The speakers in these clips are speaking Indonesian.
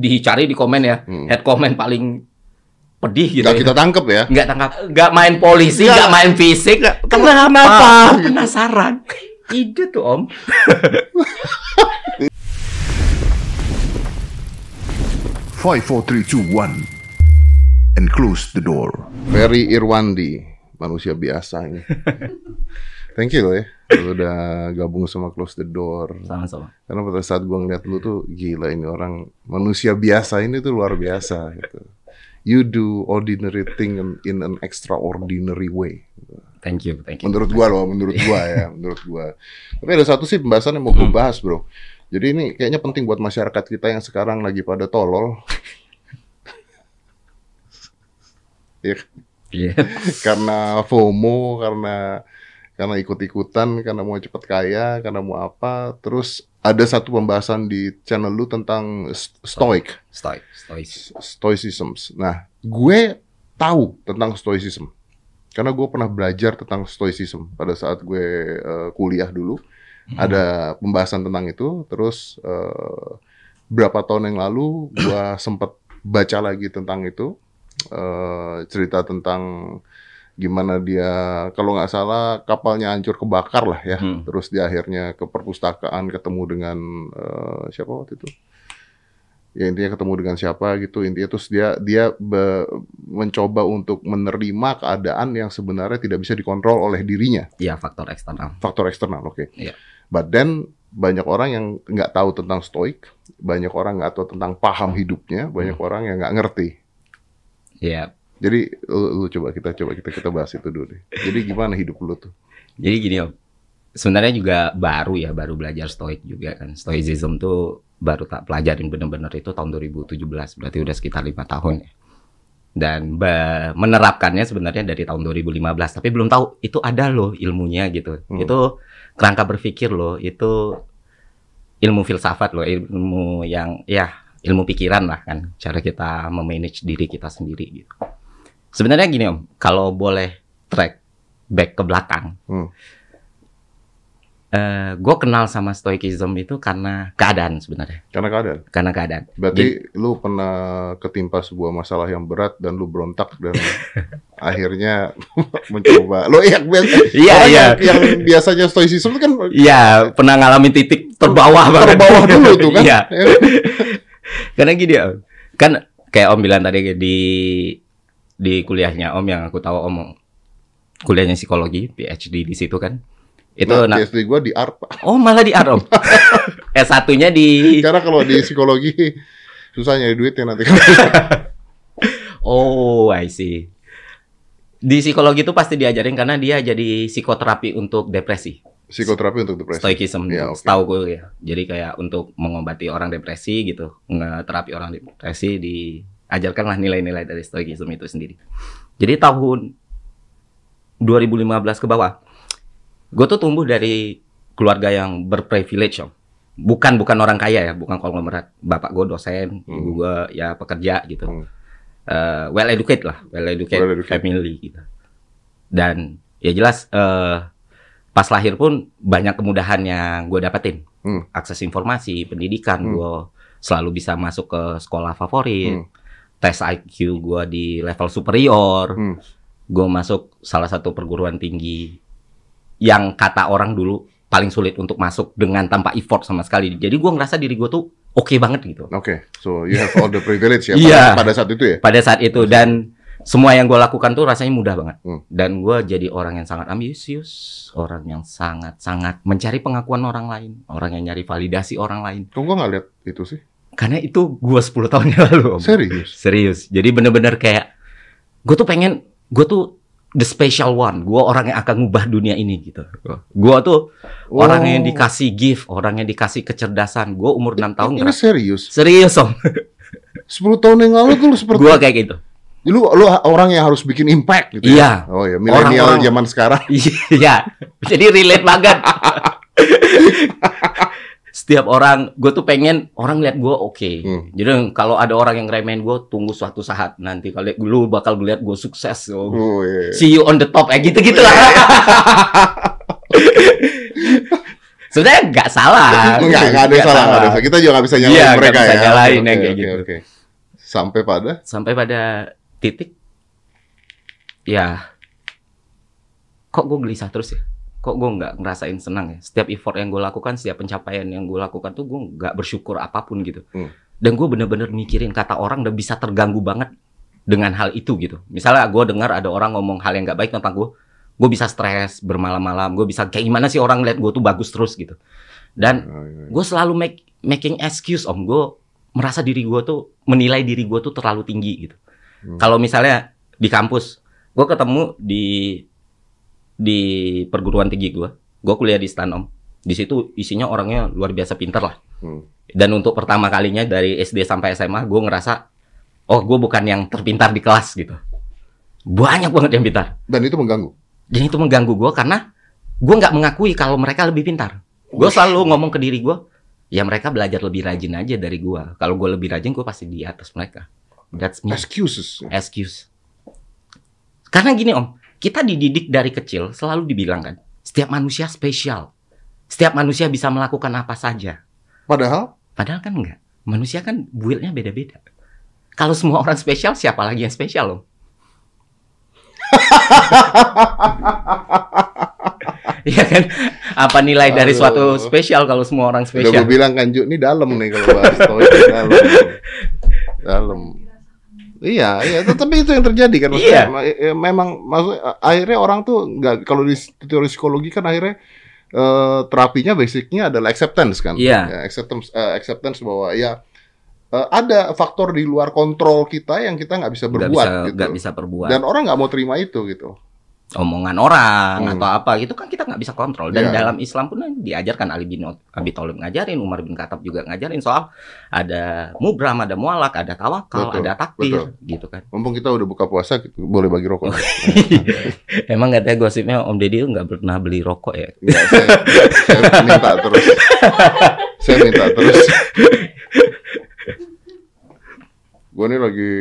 dicari di komen ya, Hmm. head comment paling pedih gitu. Nggak ya. kita tangkep ya. nggak tangkap, nggak main polisi, Nggak. nggak main fisik. Kenapa? kenapa? Penasaran. Ide tuh om. Five, four, three, two, one, and close the door. Ferry Irwandi, manusia biasa ini. Thank you loh ya, lu udah gabung sama Close the Door. Sama-sama. Karena pada saat gua ngeliat lu tuh gila ini orang manusia biasa ini tuh luar biasa gitu. You do ordinary thing in, in an extraordinary way. Thank you, thank you. Menurut gua loh, menurut gua ya, menurut gua. Tapi ada satu sih pembahasan yang mau gua bahas, Bro. Jadi ini kayaknya penting buat masyarakat kita yang sekarang lagi pada tolol. ya, Iya. karena FOMO, karena karena ikut-ikutan, karena mau cepet kaya, karena mau apa. Terus ada satu pembahasan di channel lu tentang st- stoic, Stoic, stoic. stoicism. Nah, gue tahu tentang stoicism karena gue pernah belajar tentang stoicism pada saat gue eh, kuliah dulu. Ada pembahasan tentang itu. Terus eh, berapa tahun yang lalu gue sempat baca lagi tentang itu, Eh, cerita tentang gimana dia kalau nggak salah kapalnya hancur kebakar lah ya. Hmm. Terus dia akhirnya ke perpustakaan ketemu dengan eh, siapa waktu itu? Ya intinya ketemu dengan siapa gitu intinya terus dia dia be- mencoba untuk menerima keadaan yang sebenarnya tidak bisa dikontrol oleh dirinya Iya, faktor eksternal. faktor eksternal oke Iya. but then banyak orang yang nggak tahu tentang stoik banyak orang nggak tahu tentang paham hidupnya banyak orang yang nggak ngerti Iya. Jadi lu, lu coba kita coba kita kita bahas itu dulu deh jadi gimana hidup lu tuh Jadi gini om, sebenarnya juga baru ya, baru belajar stoik juga kan. Stoicism tuh baru tak pelajarin bener-bener itu tahun 2017, berarti udah sekitar lima tahun ya. Dan menerapkannya sebenarnya dari tahun 2015, tapi belum tahu itu ada loh ilmunya gitu. Hmm. Itu kerangka berpikir loh, itu ilmu filsafat loh, ilmu yang ya ilmu pikiran lah kan, cara kita memanage diri kita sendiri gitu. Sebenarnya gini om, kalau boleh track back ke belakang, Hmm. eh gue kenal sama stoicism itu karena keadaan sebenarnya, karena keadaan karena keadaan. berarti lu pernah ketimpa sebuah masalah yang berat dan lu berontak dan akhirnya mencoba lo yang biasa Iya, orang iya. yang, yang biasanya stoicism itu kan Iya, pernah ngalamin titik terbawah banget. terbawah dulu tuh kan Iya. Karena gini Om, kan kayak Om bilang tadi di di kuliahnya Om yang aku tahu Om kuliahnya psikologi, PhD di situ kan. Itu nah, na- PhD gue di ARP oh malah di AR Om. S1-nya di karena kalau di psikologi susah nyari duitnya nanti Oh, I see. Di psikologi itu pasti diajarin karena dia jadi psikoterapi untuk depresi. psikoterapi untuk depresi Stoicism, Iya, oke. setahu gue ya. Jadi kayak untuk mengobati orang depresi gitu, ngeterapi orang depresi diajarkanlah nilai-nilai dari Stoicism itu sendiri. Jadi tahun 2015 ke bawah, gue tuh tumbuh dari keluarga yang berprivilege, Om. Bukan bukan orang kaya ya, bukan konglomerat. Bapak gue dosen, Hmm. ibu gue ya pekerja gitu. Hmm. Eh, well educated lah, well educated, Well educated. family gitu. Dan ya jelas eh, pas lahir pun banyak kemudahan yang gue dapetin. Hmm. Akses informasi, pendidikan, Hmm. gue selalu bisa masuk ke sekolah favorit. Hmm. Tes IQ gue di level superior. Hmm. Gue masuk salah satu perguruan tinggi yang kata orang dulu paling sulit untuk masuk dengan tanpa effort sama sekali. Jadi gue ngerasa diri gue tuh oke banget gitu. Oke, so you have all the privilege ya Iya. pada, pada saat itu ya. pada saat itu dan semua yang gue lakukan tuh rasanya mudah banget Hmm. dan gue jadi orang yang sangat ambisius orang yang sangat sangat mencari pengakuan orang lain orang yang nyari validasi orang lain Kok gue nggak lihat itu sih? Karena itu gue 10 tahun yang lalu Om. Serius? serius jadi bener-bener kayak gue tuh pengen gue tuh the special one gue orang yang akan ngubah dunia ini gitu gue tuh orang yang Oh. dikasih gift orang yang dikasih kecerdasan gue umur 6 tahun Ini ngeras- serius? serius om 10 tahun yang lalu tuh lu seperti gue kayak gitu lu lu orang yang harus bikin impact gitu Iya. ya. Oh ya, milenial zaman sekarang. Iya, jadi relate banget. Setiap orang, gue tuh pengen orang lihat gue oke. Hmm. Jadi kalau ada orang yang remehin gue, tunggu suatu saat nanti kalau lu bakal lihat gue sukses. Oh. Oh iya. See you on the top, kayak gitu gitu lah. Sebenarnya nggak salah. Enggak, enggak ada yang salah, enggak ada yang salah. Kita juga nggak bisa nyalain Iya, nggak mereka bisa ya. nyalain Oke, yang kayak oke, gitu. oke. Sampai pada Sampai pada titik, ya, kok gue gelisah terus ya? Kok gue nggak ngerasain senang ya? Setiap effort yang gue lakukan, setiap pencapaian yang gue lakukan tuh gue nggak bersyukur apa pun gitu. Hmm. Dan gue bener-bener mikirin kata orang dan bisa terganggu banget dengan hal itu gitu. Misalnya gue dengar ada orang ngomong hal yang nggak baik tentang gue, gue bisa stres bermalam-malam, gue bisa kayak gimana sih orang lihat gue tuh bagus terus gitu. Dan Oh, iya, iya. gue selalu make, making excuse om gue merasa diri gue tuh menilai diri gue tuh terlalu tinggi gitu Hmm. kalau misalnya di kampus gue ketemu di di perguruan tinggi gue gue kuliah di stan om di situ isinya orangnya luar biasa pinter lah Hmm. dan untuk pertama kalinya dari SD sampai SMA gue ngerasa oh gue bukan yang terpintar di kelas gitu banyak banget yang pintar Dan itu mengganggu. dan itu mengganggu gue karena gue nggak mengakui kalau mereka lebih pintar. Gue selalu ngomong ke diri gue, ya mereka belajar lebih rajin aja dari gue. Kalau gue lebih rajin, gue pasti di atas mereka. That's me. Excuses. Excuse. Karena gini om, kita dididik dari kecil selalu dibilang kan, setiap manusia spesial. Setiap manusia bisa melakukan apa saja. Padahal Padahal kan enggak. Manusia kan build-nya beda-beda. Kalau semua orang spesial, siapa lagi yang spesial om? Iya kan? Apa nilai dari suatu Aduh. spesial kalau semua orang udah gue spesial? bilang kan Ju, ini dalam nih kalau bahas dalam. dalam. Iya, iya, tapi itu yang terjadi kan maksudnya. Iya. eh, Memang maksudnya akhirnya orang tuh nggak kalau di teori psikologi kan akhirnya eh, terapinya basicnya adalah acceptance kan. Iya. Ya, acceptance eh, acceptance bahwa ya eh, ada faktor di luar kontrol kita yang kita nggak bisa berbuat bisa, gitu. nggak bisa perbuat. Dan orang nggak mau terima itu gitu. Omongan orang Hmm. atau apa gitu kan kita nggak bisa kontrol. Dan Iya. dalam Islam pun diajarkan Ali bin Abi Thalib ngajarin, Umar bin Khattab juga ngajarin soal ada mubram, ada mualak, ada tawakal, Betul, ada takdir, gitu kan. Mumpung kita udah buka puasa, boleh bagi rokok. Emang katanya gosipnya Om Deddy itu nggak pernah beli rokok ya? Enggak, saya, saya minta terus. saya minta terus. Gue nih lagi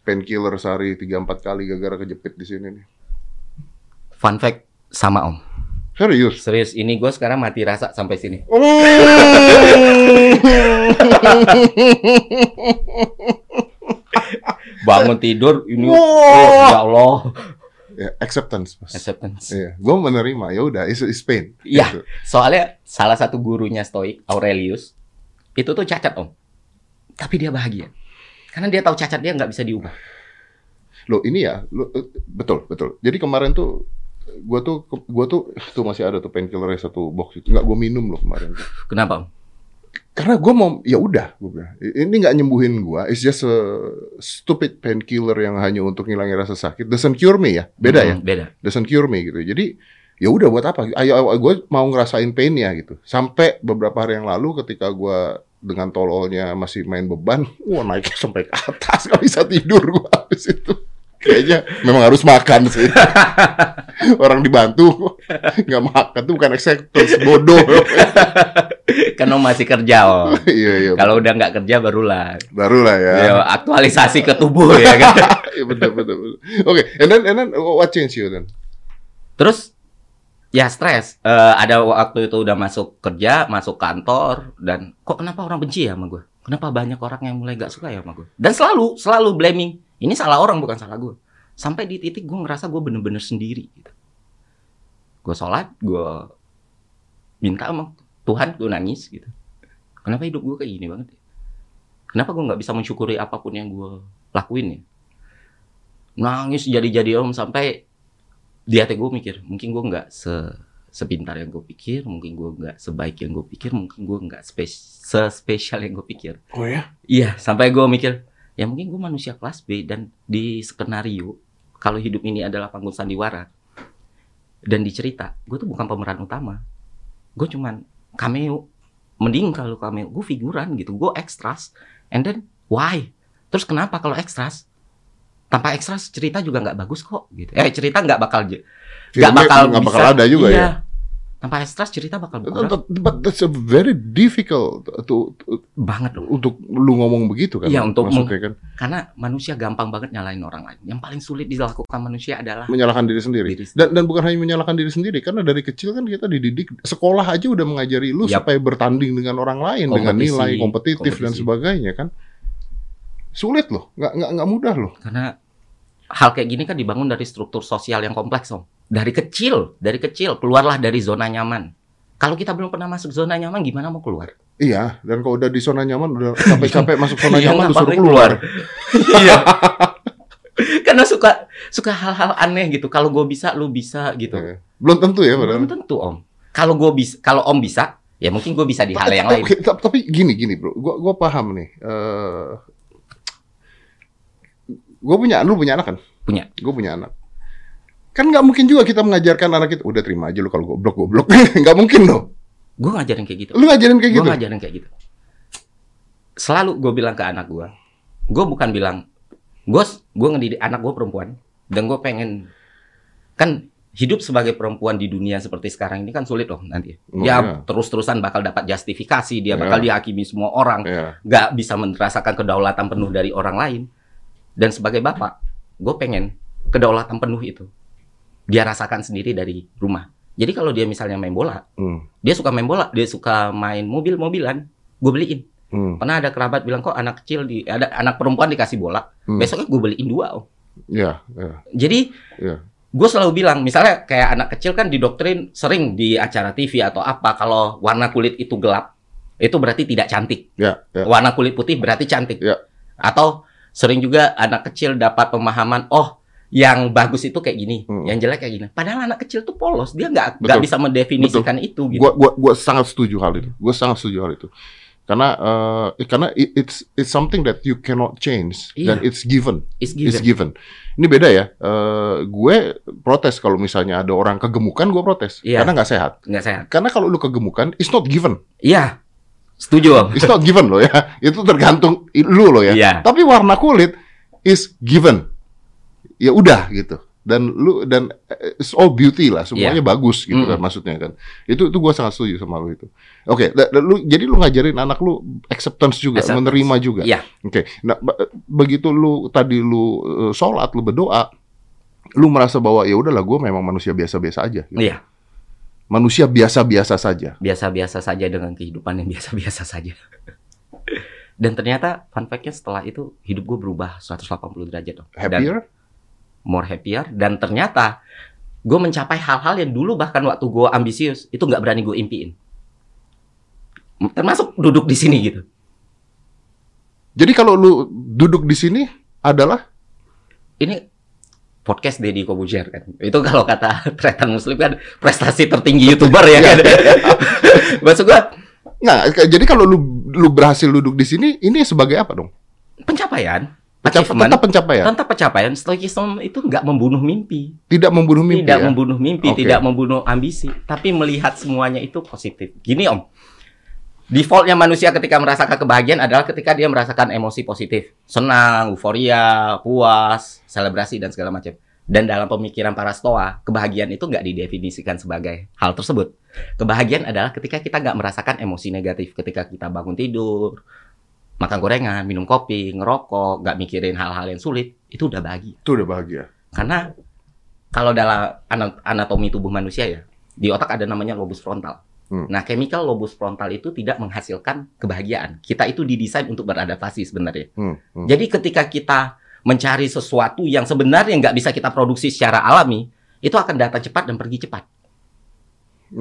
painkiller sehari 3-4 kali gara-gara kejepit di sini nih. Fun fact sama Om. Serius? Serius, ini gue sekarang mati rasa sampai sini. Bangun tidur ini oh, ya Allah Ya, acceptance, Mas. acceptance. Iya, gue menerima. Ya udah, it's, it's pain. Iya. Gitu. Soalnya salah satu gurunya Stoik Aurelius itu tuh cacat om, tapi dia bahagia karena dia tahu cacat dia nggak bisa diubah. Loh, ini ya, lo, eh, betul, betul. Jadi kemarin tuh gue tuh gue tuh tuh masih ada tuh painkiller satu box itu. Nggak gue minum loh kemarin. Kenapa karena gue mau ya udah gue bilang. Ini nggak nyembuhin gue it's just a stupid painkiller yang hanya untuk ngilangin rasa sakit. Doesn't cure me ya beda ya? Hmm, Beda. doesn't cure me gitu. Jadi ya udah buat apa? Ayo gue mau ngerasain painnya gitu. Sampai beberapa hari yang lalu ketika gue dengan tololnya masih main beban wah naik sampai ke atas. Gak bisa tidur gue habis itu kayaknya memang harus makan sih orang dibantu nggak makan tuh bukan acceptance bodoh om masih kerja om. iya iya Kalau udah nggak kerja barulah baru lah ya ya, aktualisasi ke tubuh ya kan. Iya betul betul. betul. Oke, and then and then what change you then? Terus ya stres. Eh, ada waktu itu udah masuk kerja, masuk kantor dan kok kenapa orang benci ya sama gue? Kenapa banyak orang yang mulai gak suka ya sama gue? Dan selalu selalu blaming. Ini salah orang bukan salah gue. Sampai di titik gue ngerasa gue bener-bener sendiri. Gitu. Gue sholat, gue minta sama Tuhan, gue nangis gitu. Kenapa hidup gue kayak gini banget ya? Kenapa gue nggak bisa mensyukuri apa pun yang gue lakuin ya? Nangis jadi-jadi om sampai di hati gue mikir mungkin gue nggak se sepintar yang gue pikir mungkin gue nggak sebaik yang gue pikir mungkin gue nggak spes spesial yang gue pikir Oh ya? iya sampai gue mikir ya mungkin gue manusia kelas B dan di skenario kalau hidup ini adalah panggung sandiwara dan dicerita gue tuh bukan pemeran utama. Gue cuman cameo. Mending kalau cameo gue figuran gitu gue extras and then why? Terus kenapa kalau extras tanpa extras cerita juga nggak bagus kok gitu. Eh cerita nggak bakal nggak bakal nggak bakal bisa- ada juga iya. ya? Tanpa ekstras cerita bakal berkurang But, but that's a very difficult to, to- banget loh. untuk lu ngomong begitu kan? Iya, untuk maksudnya kan Karena manusia gampang banget nyalain orang lain. Yang paling sulit dilakukan manusia adalah menyalahkan diri sendiri. diri sendiri. Dan dan bukan hanya menyalahkan diri sendiri karena dari kecil kan kita dididik sekolah aja udah mengajari lu Yap. supaya bertanding dengan orang lain dengan Kompetisi, nilai kompetitif dan kompetisi. sebagainya kan. Sulit loh, nggak nggak nggak mudah loh. Karena hal kayak gini kan dibangun dari struktur sosial yang kompleks, Om. Dari kecil, dari kecil keluarlah dari zona nyaman. Kalau kita belum pernah masuk zona nyaman, gimana mau keluar? Iya, dan kalau udah di zona nyaman udah capek-capek masuk zona Iya, nyaman lu ngapain suruh keluar. Iya. Karena suka suka hal-hal aneh gitu. Kalau gue bisa, lu bisa gitu. Iya. Belum tentu ya Belum padahal. tentu, Om. Kalau gue bisa, kalau Om bisa, ya mungkin gue bisa di hal yang lain. Tapi, tapi gini gini bro, gua gua paham nih. Eh gue punya, lu punya anak kan? Punya. Gue punya anak. Kan nggak mungkin juga kita mengajarkan anak kita, udah terima aja lu kalau goblok goblok. Nggak mungkin loh. Gue ngajarin kayak gitu. Lu ngajarin kayak gue gitu. ngajarin kayak gitu. Selalu gue bilang ke anak gue, gue bukan bilang, gue gue ngedidik anak gue perempuan dan gue pengen kan hidup sebagai perempuan di dunia seperti sekarang ini kan sulit loh nanti. Oh, Dia iya. terus-terusan bakal dapat justifikasi, dia Iya. bakal dihakimi semua orang, Iya. nggak bisa merasakan kedaulatan penuh dari orang lain. Dan sebagai bapak, gue pengen kedaulatan penuh itu dia rasakan sendiri dari rumah. Jadi kalau dia misalnya main bola, Hmm. dia suka main bola, dia suka main mobil-mobilan, gue beliin. Hmm. Pernah ada kerabat bilang kok anak kecil di ada anak perempuan dikasih bola, Hmm. besoknya gue beliin dua. Om. Iya, iya. Jadi Iya. gue selalu bilang, misalnya kayak anak kecil kan didoktrin sering di acara TV atau apa kalau warna kulit itu gelap, itu berarti tidak cantik. Iya, iya. Warna kulit putih berarti cantik. Ya. Atau sering juga anak kecil dapat pemahaman, oh yang bagus itu kayak gini, Hmm. yang jelek kayak gini. Padahal anak kecil tuh polos, dia nggak nggak Betul. bisa mendefinisikan itu gitu. Gua gua gua sangat setuju hal itu. Gua sangat setuju hal itu. Karena eh, karena it- it's it's something that you cannot change Iya. dan it's given. It's It's given. given. Ini beda ya. Eh, gue protes kalau misalnya ada orang kegemukan, gue protes Iya. karena nggak sehat. Nggak sehat. Karena kalau lu kegemukan, it's not given. Iya, setuju om. It's not given loh ya. Itu tergantung lu loh ya. Iya. Tapi warna kulit is given. Ya udah gitu. Dan lu dan eh, it's all beauty lah, semuanya bagus gitu kan Mm. maksudnya kan. Itu itu gua sangat setuju sama lu itu. Oke, da- lu jadi lu ngajarin anak lu acceptance juga, Acceptance. menerima juga. Iya. Oke. Nah, ba- begitu lu tadi lu eh, sholat, lu berdoa, lu merasa bahwa ya udahlah gue memang manusia biasa-biasa aja. gitu. Iya, Manusia biasa-biasa saja. biasa-biasa saja dengan kehidupan yang biasa-biasa saja. Dan ternyata fun fact-nya setelah itu hidup gue berubah 180 derajat dong. Dan Happier? More happier dan ternyata gue mencapai hal-hal yang dulu bahkan waktu gue ambisius itu nggak berani gue impiin. Termasuk duduk di sini gitu. Jadi kalau lu duduk di sini adalah Ini podcast Deddy Kobuzier kan. Itu kalau kata Tretan Muslim kan prestasi tertinggi YouTuber ya kan. Maksud gue k- Jadi kalau lu lu berhasil duduk di sini, ini sebagai apa dong? pencapaian, Pencap- achievement, tetap pencapaian, Tentang pencapaian, stoikisme itu nggak membunuh mimpi, tidak membunuh mimpi. tidak ya? membunuh mimpi, Oke. tidak membunuh ambisi, tapi melihat semuanya itu positif. Gini om, defaultnya manusia ketika merasakan kebahagiaan adalah ketika dia merasakan emosi positif, senang, euforia, puas, selebrasi dan segala macam. Dan dalam pemikiran para stoa, kebahagiaan itu nggak didefinisikan sebagai hal tersebut. Kebahagiaan adalah ketika kita nggak merasakan emosi negatif, ketika kita bangun tidur, makan gorengan, minum kopi, ngerokok, nggak mikirin hal-hal yang sulit, itu udah bahagia. Itu udah bahagia. Karena kalau dalam ana- anatomi tubuh manusia ya, di otak ada namanya lobus frontal. Hmm. Nah, chemical lobus frontal itu tidak menghasilkan kebahagiaan. Kita itu didesain untuk beradaptasi sebenarnya. Hmm, hmm. Jadi ketika kita mencari sesuatu yang sebenarnya nggak bisa kita produksi secara alami, itu akan datang cepat dan pergi cepat.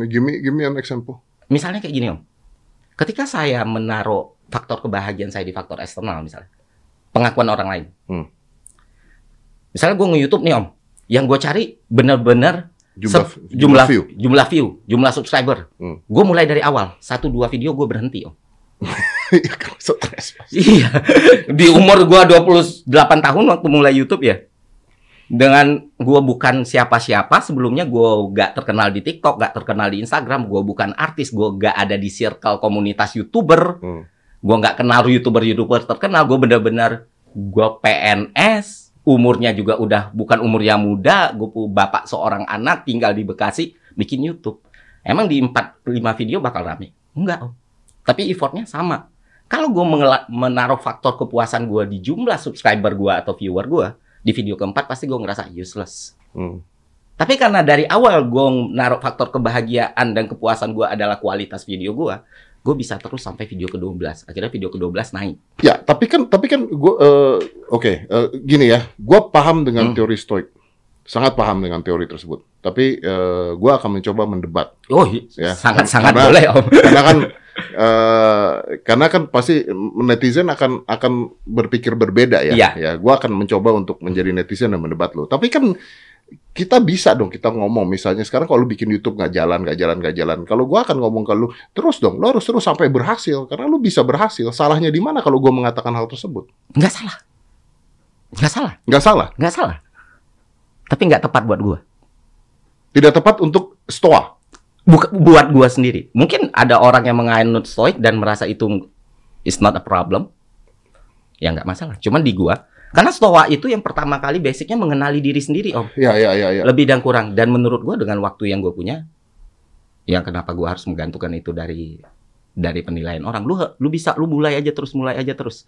Give me give me an example. Misalnya kayak gini om, ketika saya menaruh faktor kebahagiaan saya di faktor eksternal misalnya, pengakuan orang lain. Hmm. Misalnya gue nge-YouTube nih om, yang gue cari benar-benar Jumlah jumlah view. jumlah view, jumlah subscriber. Hmm. Gue mulai dari awal, satu dua video gue berhenti om. Iya. Iya, di umur gue 28 tahun waktu mulai YouTube ya. Dengan gue bukan siapa-siapa, sebelumnya gue gak terkenal di TikTok, gak terkenal di Instagram, gue bukan artis, gue gak ada di circle komunitas YouTuber, Hmm. gue nggak kenal YouTuber-YouTuber terkenal, gue bener-bener gue PNS, umurnya juga udah bukan umur yang muda, gue bapak seorang anak tinggal di Bekasi, bikin YouTube. Emang di 4 5 video bakal rame? Enggak, Om. Tapi effortnya sama. Kalau gue menaruh faktor kepuasan gue di jumlah subscriber gue atau viewer gue, di video keempat pasti gue ngerasa useless. Hmm. Tapi karena dari awal gue naruh faktor kebahagiaan dan kepuasan gue adalah kualitas video gue, gue bisa terus sampai video ke-12. Akhirnya video ke-12 naik. Ya, tapi kan tapi kan gue eh, oke eh, gini ya, gue paham dengan Hmm. teori stoik, sangat paham dengan teori tersebut. Tapi eh, gue akan mencoba mendebat Oh, Ya, sangat-sangat karena- boleh, Om. karena kan eh, karena kan pasti netizen akan akan berpikir berbeda ya. Iya. Ya, gue akan mencoba untuk menjadi netizen dan mendebat lo. Tapi kan kita bisa dong kita ngomong misalnya sekarang kalau lu bikin YouTube nggak jalan nggak jalan nggak jalan kalau gua akan ngomong ke lu terus dong lo harus terus sampai berhasil karena lu bisa berhasil salahnya di mana kalau gua mengatakan hal tersebut Nggak salah. Nggak salah. nggak salah Nggak salah. Tapi nggak tepat buat gue. tidak tepat untuk stoa Buka, buat gua sendiri. Mungkin ada orang yang menganut stoik dan merasa itu is not a problem. Ya nggak masalah. Cuman di gua, karena stoa itu yang pertama kali basicnya mengenali diri sendiri, om. ya ya ya ya Lebih dan kurang. Dan menurut gua dengan waktu yang gue punya, yang kenapa gua harus menggantungkan itu dari dari penilaian orang. Lu lu bisa lu mulai aja terus, mulai aja terus.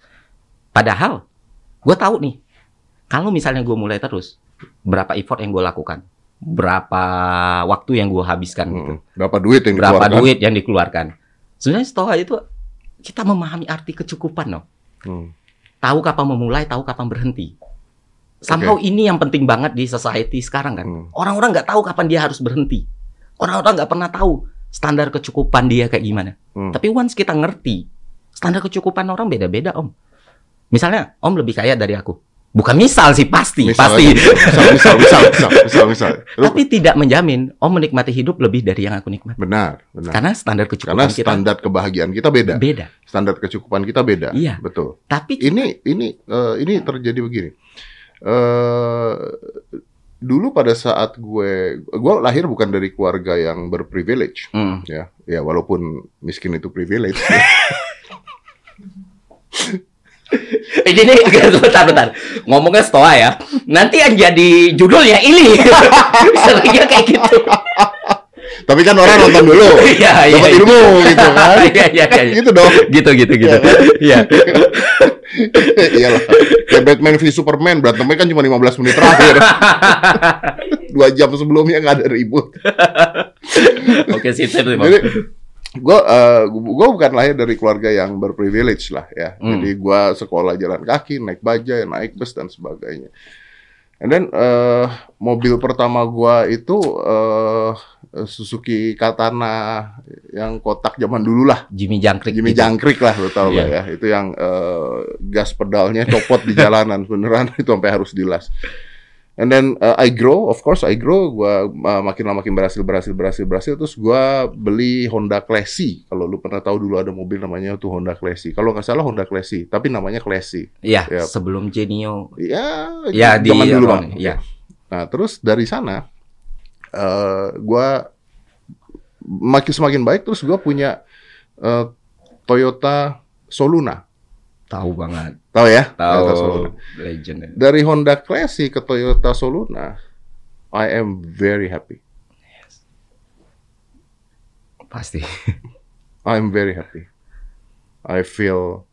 Padahal gua tahu nih, kalau misalnya gua mulai terus, berapa effort yang gua lakukan, berapa waktu yang gua habiskan gitu Hmm. berapa duit yang berapa dikeluarkan duit yang dikeluarkan. Sebenarnya stoa itu kita memahami arti kecukupan loh. Hmm. Tahu kapan memulai, tahu kapan berhenti. Somehow ini yang penting banget di society sekarang kan. Hmm. Orang-orang nggak tahu kapan dia harus berhenti. Orang-orang nggak pernah tahu standar kecukupan dia kayak gimana. Hmm. Tapi once kita ngerti, standar kecukupan orang beda-beda om. Misalnya om lebih kaya dari aku. Bukan misal sih pasti, Misal pasti. aja. misal misal misal misal misal, misal. Tapi tidak menjamin om menikmati hidup lebih dari yang aku nikmati. benar benar Karena standar kecukupan karena kita standar kebahagiaan kita beda beda. standar kecukupan kita beda Iya. betul Tapi ini ini eh, ini terjadi begini. eh dulu pada saat gue gue lahir bukan dari keluarga yang berprivilege Hmm. ya ya walaupun miskin itu privilege Ini nih, bentar, bentar. Ngomongnya stoa ya. Nanti yang jadi judulnya ini. Seringnya kayak gitu. tapi kan orang nonton dulu Iya, iya. dapat iya. ilmu gitu kan Iya, iya, iya. gitu dong Gitu, gitu, gitu. Iya. iyalah kayak Batman v Superman berantemnya kan cuma 15 menit terakhir dua jam sebelumnya nggak ada ribut Oke, sip, sip, sip. Gue gue bukan lahir dari keluarga yang berprivilege lah ya. Hmm. Jadi gue sekolah jalan kaki, naik bajai, naik bus dan sebagainya. And then eh, mobil pertama gue itu eh, Suzuki Katana yang kotak zaman dulu lah. Jimmy Jangkrik. Jimmy gitu. Jangkrik lah lo tau lah Iya. ya. Itu yang eh, gas pedalnya copot di jalanan beneran itu sampai harus dilas. And then uh, I grow, of course I grow. Gua uh, makin lama makin berhasil, berhasil, berhasil, berhasil. Terus gua beli Honda Classy. Kalau lu pernah tahu dulu ada mobil namanya tuh Honda Classy. Kalau nggak salah Honda Classy, tapi namanya Classy. Iya, Ya. sebelum Genio. Ya, Ya, di dulu bang. Iya. Nah terus dari sana, uh, gua makin semakin baik. Terus gua punya uh, Toyota Soluna. Tahu banget. Tahu ya? Tahu. Legend. Dari Honda Classy ke Toyota Soluna, I am very happy. Pasti. I'm very happy. I feel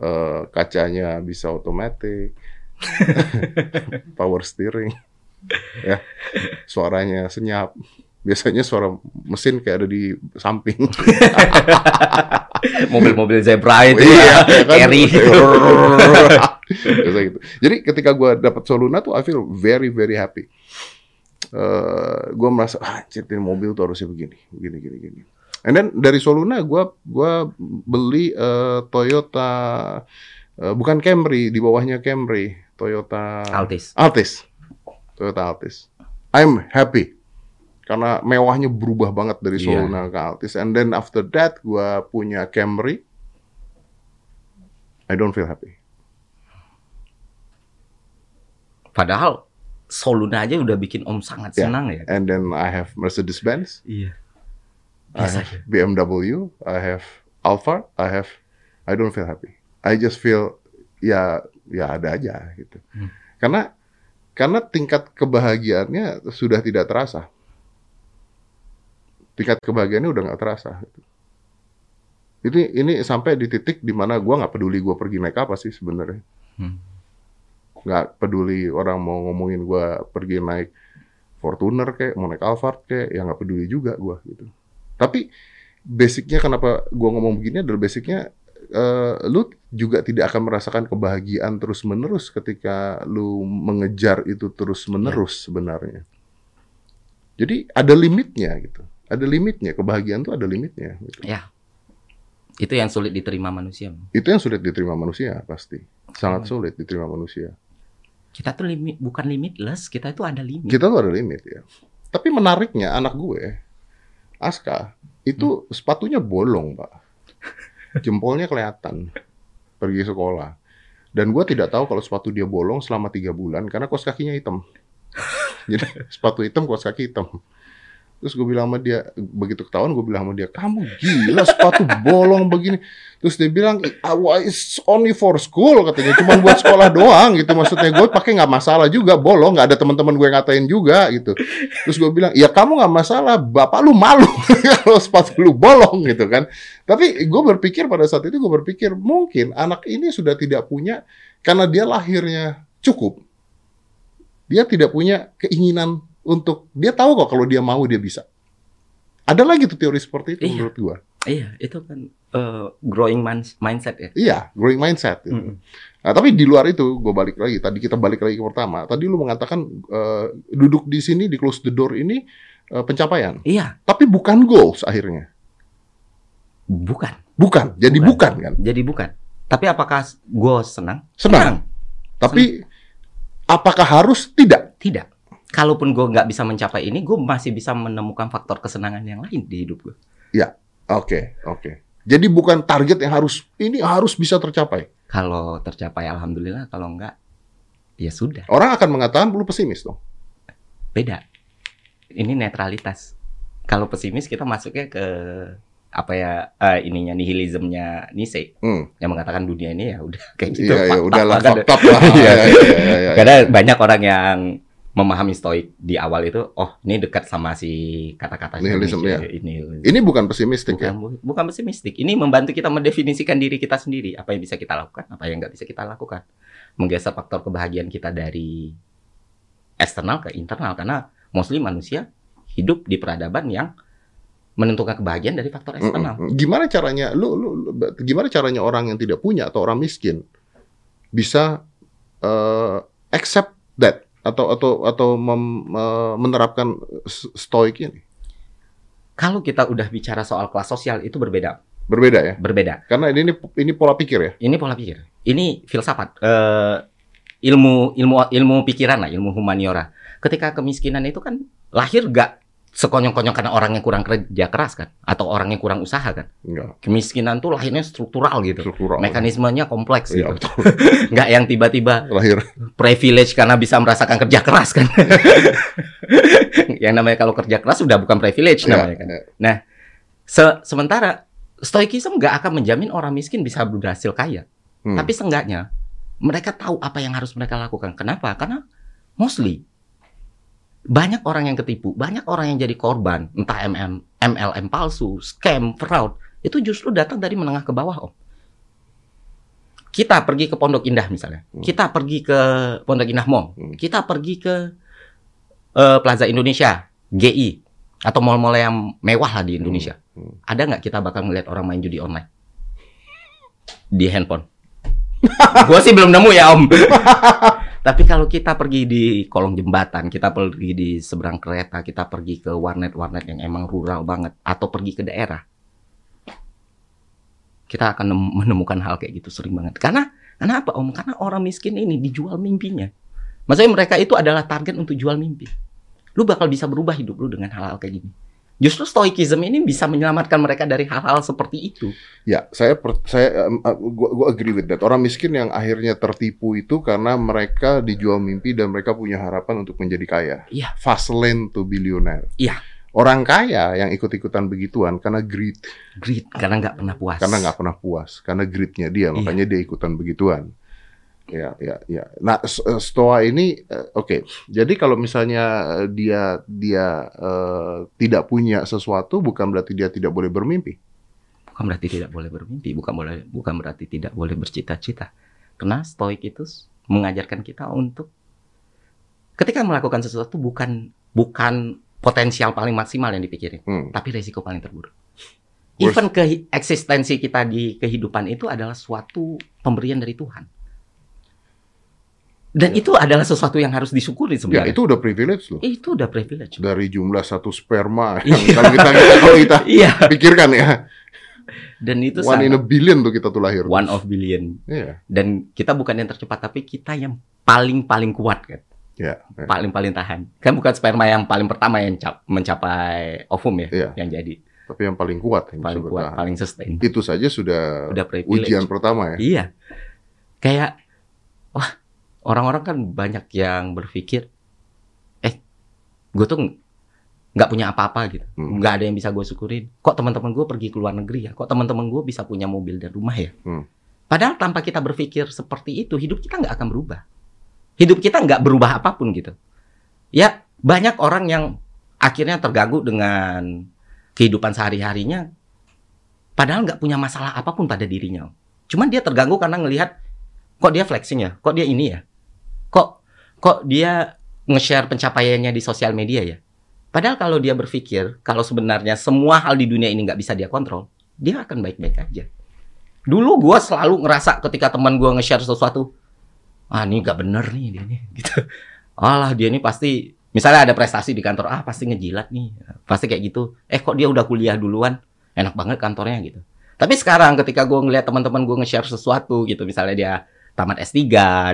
uh, kacanya bisa otomatis, power steering, ya, suaranya senyap. Biasanya suara mesin kayak ada di samping. Mobil-mobil zebra itu Iya, ya, ya kan? carry. Gitu. Jadi ketika gue dapat Soluna tuh, I feel very very happy. Eh gue merasa, ah, ini mobil tuh harusnya begini, begini, gini, gini. And then dari Soluna gue gua beli eh, Toyota, eh, bukan Camry, di bawahnya Camry, Toyota Altis. Altis. Toyota Altis. I'm happy. Karena mewahnya berubah banget dari Iya. Soluna ke Altis. And then after that, gua punya Camry. I don't feel happy. Padahal Soluna aja udah bikin Om sangat Ya. senang ya. And then I have Mercedes-Benz. Iya. I Biasa have BMW. I have Alfa. I have... I don't feel happy. I just feel... Ya, ya ada aja gitu. Hmm. Karena karena tingkat kebahagiaannya sudah tidak terasa. Tingkat kebahagiaannya udah nggak terasa. Gitu. Ini ini sampai di titik di mana gue nggak peduli gue pergi naik apa sih sebenarnya. Hmm. Nggak peduli orang mau ngomongin gue pergi naik Fortuner kayak mau naik Alphard kayak ya nggak peduli juga gue gitu. Tapi basicnya kenapa gue ngomong begini adalah basicnya eh, lu juga tidak akan merasakan kebahagiaan terus menerus ketika lu mengejar itu terus menerus sebenarnya. Jadi ada limitnya gitu. Ada limitnya kebahagiaan tuh ada limitnya. Gitu. Ya. Itu yang sulit diterima manusia. Itu yang sulit diterima manusia pasti. Sangat sulit diterima manusia. Kita tuh limit bukan limitless, kita itu ada limit. Kita tuh ada limit ya. Tapi menariknya anak gue, Aska, itu sepatunya bolong, Pak. Jempolnya kelihatan. Pergi sekolah. Dan gue tidak tahu kalau sepatu dia bolong selama tiga bulan karena kos kakinya hitam. Jadi sepatu hitam, kos kaki hitam. Terus gue bilang sama dia, begitu ketahuan gue bilang sama dia, kamu gila sepatu bolong begini. Terus dia bilang, "Ah, wah, it's only for school katanya, cuma buat sekolah doang gitu. Maksudnya gue pakai nggak masalah juga, bolong, nggak ada teman-teman gue ngatain juga gitu. Terus gue bilang, ya kamu nggak masalah, bapak lu malu kalau sepatu lu bolong gitu kan. Tapi gue berpikir pada saat itu gue berpikir mungkin anak ini sudah tidak punya karena dia lahirnya cukup. Dia tidak punya keinginan untuk dia tahu kok kalau dia mau dia bisa. Ada lagi tuh teori seperti itu Iya. menurut gua. Iya, itu kan eh, growing mindset ya. Iya, growing mindset. Gitu. Mm-mm. Nah, tapi di luar itu, gue balik lagi. Tadi kita balik lagi ke pertama. Tadi lu mengatakan eh, duduk di sini di close the door ini eh, pencapaian, Iya, tapi bukan goals akhirnya. bukan. Bukan, jadi Bukan. bukan, kan? Jadi bukan. Tapi apakah gue senang? Senang. Tapi apakah harus? Tidak. Tidak. Kalaupun gue nggak bisa mencapai ini, gue masih bisa menemukan faktor kesenangan yang lain di hidup gue. Oke, oke. Jadi bukan target yang harus ini harus bisa tercapai. Kalau tercapai, alhamdulillah. Kalau enggak, ya sudah. Orang akan mengatakan lu pesimis dong. Beda. Ini netralitas. Kalau pesimis kita masuknya ke apa ya eh, ininya nihilismnya Nietzsche Hmm. yang mengatakan dunia ini ya udah kayak gitu. Iya, udahlah, banget. fucked up lah. Iya, iya, iya, iya, iya. Karena banyak orang yang memahami stoik di awal itu, oh ini dekat sama si kata-kata Nihilism, Nietzsche, ya. ini Ini bukan pesimistik bukan ya. bu- bukan pesimistik. Ini membantu kita mendefinisikan diri kita sendiri, apa yang bisa kita lakukan, apa yang nggak bisa kita lakukan. Menggeser faktor kebahagiaan kita dari eksternal ke internal karena mostly manusia hidup di peradaban yang menentukan kebahagiaan dari faktor eksternal. Mm-mm. Gimana caranya lu, lu lu- gimana caranya orang yang tidak punya atau orang miskin bisa eh, accept that atau atau atau mem- menerapkan stoik ini? Kalau kita udah bicara soal kelas sosial itu berbeda, Berbeda ya. berbeda. Karena ini ini pola pikir ya. Ini pola pikir. Ini filsafat. Eh, ilmu ilmu ilmu pikiran lah, ilmu humaniora. Ketika kemiskinan itu kan lahir gak sekonyong-konyong karena orang yang kurang kerja keras kan, atau orang yang kurang usaha kan. Enggak, Kemiskinan tuh lahirnya struktural gitu. struktural. Mekanismenya kompleks Iya, gitu. betul. Nggak yang tiba-tiba Lahir. privilege karena bisa merasakan kerja keras kan. yang namanya kalau kerja keras sudah bukan privilege Ya, namanya kan. ya. Se- sementara stoikism nggak akan menjamin orang miskin bisa berhasil kaya. Hmm. Tapi seenggaknya mereka tahu apa yang harus mereka lakukan. Kenapa? Karena mostly banyak orang yang ketipu, banyak orang yang jadi korban, entah MM, MLM palsu, scam, fraud, itu justru datang dari menengah ke bawah, Om. Kita pergi ke Pondok Indah misalnya, Hmm. kita pergi ke Pondok Indah Mall, Hmm. kita pergi ke eh, Plaza Indonesia, GI, atau mall-mall yang mewah lah di Indonesia. Hmm. Ada nggak kita bakal ngeliat orang main judi online di handphone? Gue sih belum nemu ya om. Tapi kalau kita pergi di kolong jembatan, kita pergi di seberang kereta, kita pergi ke warnet-warnet yang emang rural banget, atau pergi ke daerah, kita akan nem- menemukan hal kayak gitu sering banget. Karena karena apa om? Karena orang miskin ini dijual mimpinya. Maksudnya mereka itu adalah target untuk jual mimpi. Lu bakal bisa berubah hidup lu dengan hal-hal kayak gini. Justru stoikism ini bisa menyelamatkan mereka dari hal-hal seperti itu. Ya, saya per- saya uh, gua, gua agree with that. Orang miskin yang akhirnya tertipu itu karena mereka dijual mimpi dan mereka punya harapan untuk menjadi kaya. Iya. Fast lane to billionaire. Iya. Orang kaya yang ikut-ikutan begituan karena greed, Greed karena nggak pernah puas. karena nggak pernah puas, karena greednya dia, Iya. makanya dia ikutan begituan. Ya, ya, ya. Nah, eh, stoa ini, eh, oke. Jadi kalau misalnya eh, dia dia eh, tidak punya sesuatu, bukan berarti dia tidak boleh bermimpi. Bukan berarti tidak boleh bermimpi, bukan boleh bukan berarti tidak boleh bercita-cita. Karena stoik itu mengajarkan kita untuk ketika melakukan sesuatu bukan bukan potensial paling maksimal yang dipikirin, Hmm. tapi resiko paling terburuk. Even ke eksistensi kita di kehidupan itu adalah suatu pemberian dari Tuhan. Dan Ya. itu adalah sesuatu yang harus disyukuri Ya, sebenarnya. itu udah privilege loh. itu udah privilege. Dari jumlah satu sperma yang kalau kita, kita kalau kita Iya. pikirkan ya, Dan itu one in a sangat billion tuh kita tuh lahir. one of billion. Iya, Dan kita bukan yang tercepat, tapi kita yang paling paling kuat kan. ya, ya. Paling paling tahan. Kan bukan sperma yang paling pertama yang cap- mencapai ovum ya, Iya. yang jadi Tapi yang paling kuat yang paling kuat, bertahan. paling sustain. Itu saja sudah, Udah privilege. ujian pertama ya. Iya. Kayak wah, orang-orang kan banyak yang berpikir eh gue tuh nggak punya apa-apa gitu. Hmm. Nggak ada yang bisa gue syukurin. Kok teman-teman gue pergi ke luar negeri ya? Kok teman-teman gue bisa punya mobil dan rumah ya? Hmm. Padahal tanpa kita berpikir seperti itu, hidup kita nggak akan berubah. Hidup kita nggak berubah apa pun gitu. Ya, banyak orang yang akhirnya terganggu dengan kehidupan sehari-harinya, padahal nggak punya masalah apa pun pada dirinya. Cuman dia terganggu karena ngelihat kok dia flexing ya, kok dia ini ya, kok kok dia nge-share pencapaiannya di sosial media ya. Padahal kalau dia berpikir kalau sebenarnya semua hal di dunia ini nggak bisa dia kontrol, dia akan baik-baik aja. Dulu gua selalu ngerasa ketika teman gua nge-share sesuatu, ah ini nggak bener nih dia nih, gitu. Alah dia ini pasti, misalnya ada prestasi di kantor, ah pasti ngejilat nih, pasti kayak gitu. Eh kok dia udah kuliah duluan, enak banget kantornya gitu. Tapi sekarang ketika gua ngeliat teman-teman gua nge-share sesuatu gitu, misalnya dia tamat S3,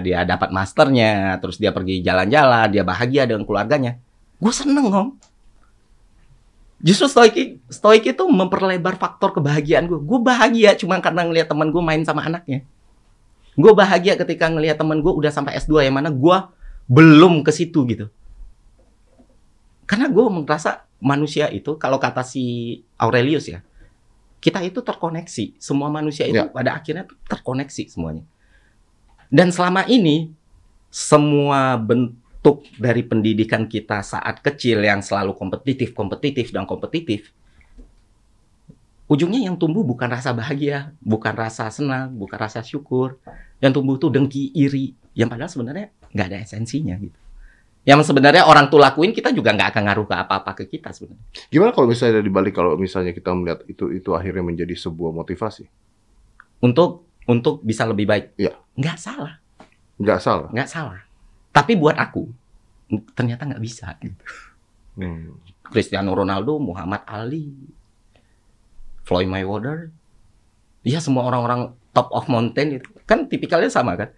dia dapat masternya, terus dia pergi jalan-jalan, dia bahagia dengan keluarganya, gue seneng om. Justru stoik, stoik itu memperlebar faktor kebahagiaan gue. Gue bahagia cuma karena ngelihat teman gue main sama anaknya. Gue bahagia ketika ngelihat teman gue udah sampai S2 yang mana gue belum ke situ gitu. Karena gue merasa manusia itu kalau kata si Aurelius ya, kita itu terkoneksi. Semua manusia itu Ya. pada akhirnya terkoneksi semuanya. Dan selama ini semua bentuk dari pendidikan kita saat kecil yang selalu kompetitif, kompetitif dan kompetitif, ujungnya yang tumbuh bukan rasa bahagia, bukan rasa senang, bukan rasa syukur. Yang tumbuh tuh dengki, iri, yang padahal sebenarnya nggak ada esensinya gitu. Yang sebenarnya orang tuh lakuin kita juga nggak akan ngaruh ke apa-apa ke kita sebenarnya. Gimana kalau misalnya dibalik kalau misalnya kita melihat itu itu akhirnya menjadi sebuah motivasi? Untuk untuk bisa lebih baik. Iya. Nggak salah, Nggak salah. nggak salah. Tapi buat aku ternyata nggak bisa. Gitu. Hmm. Cristiano Ronaldo, Muhammad Ali, Floyd Mayweather, ya semua orang-orang top of mountain itu kan tipikalnya sama kan,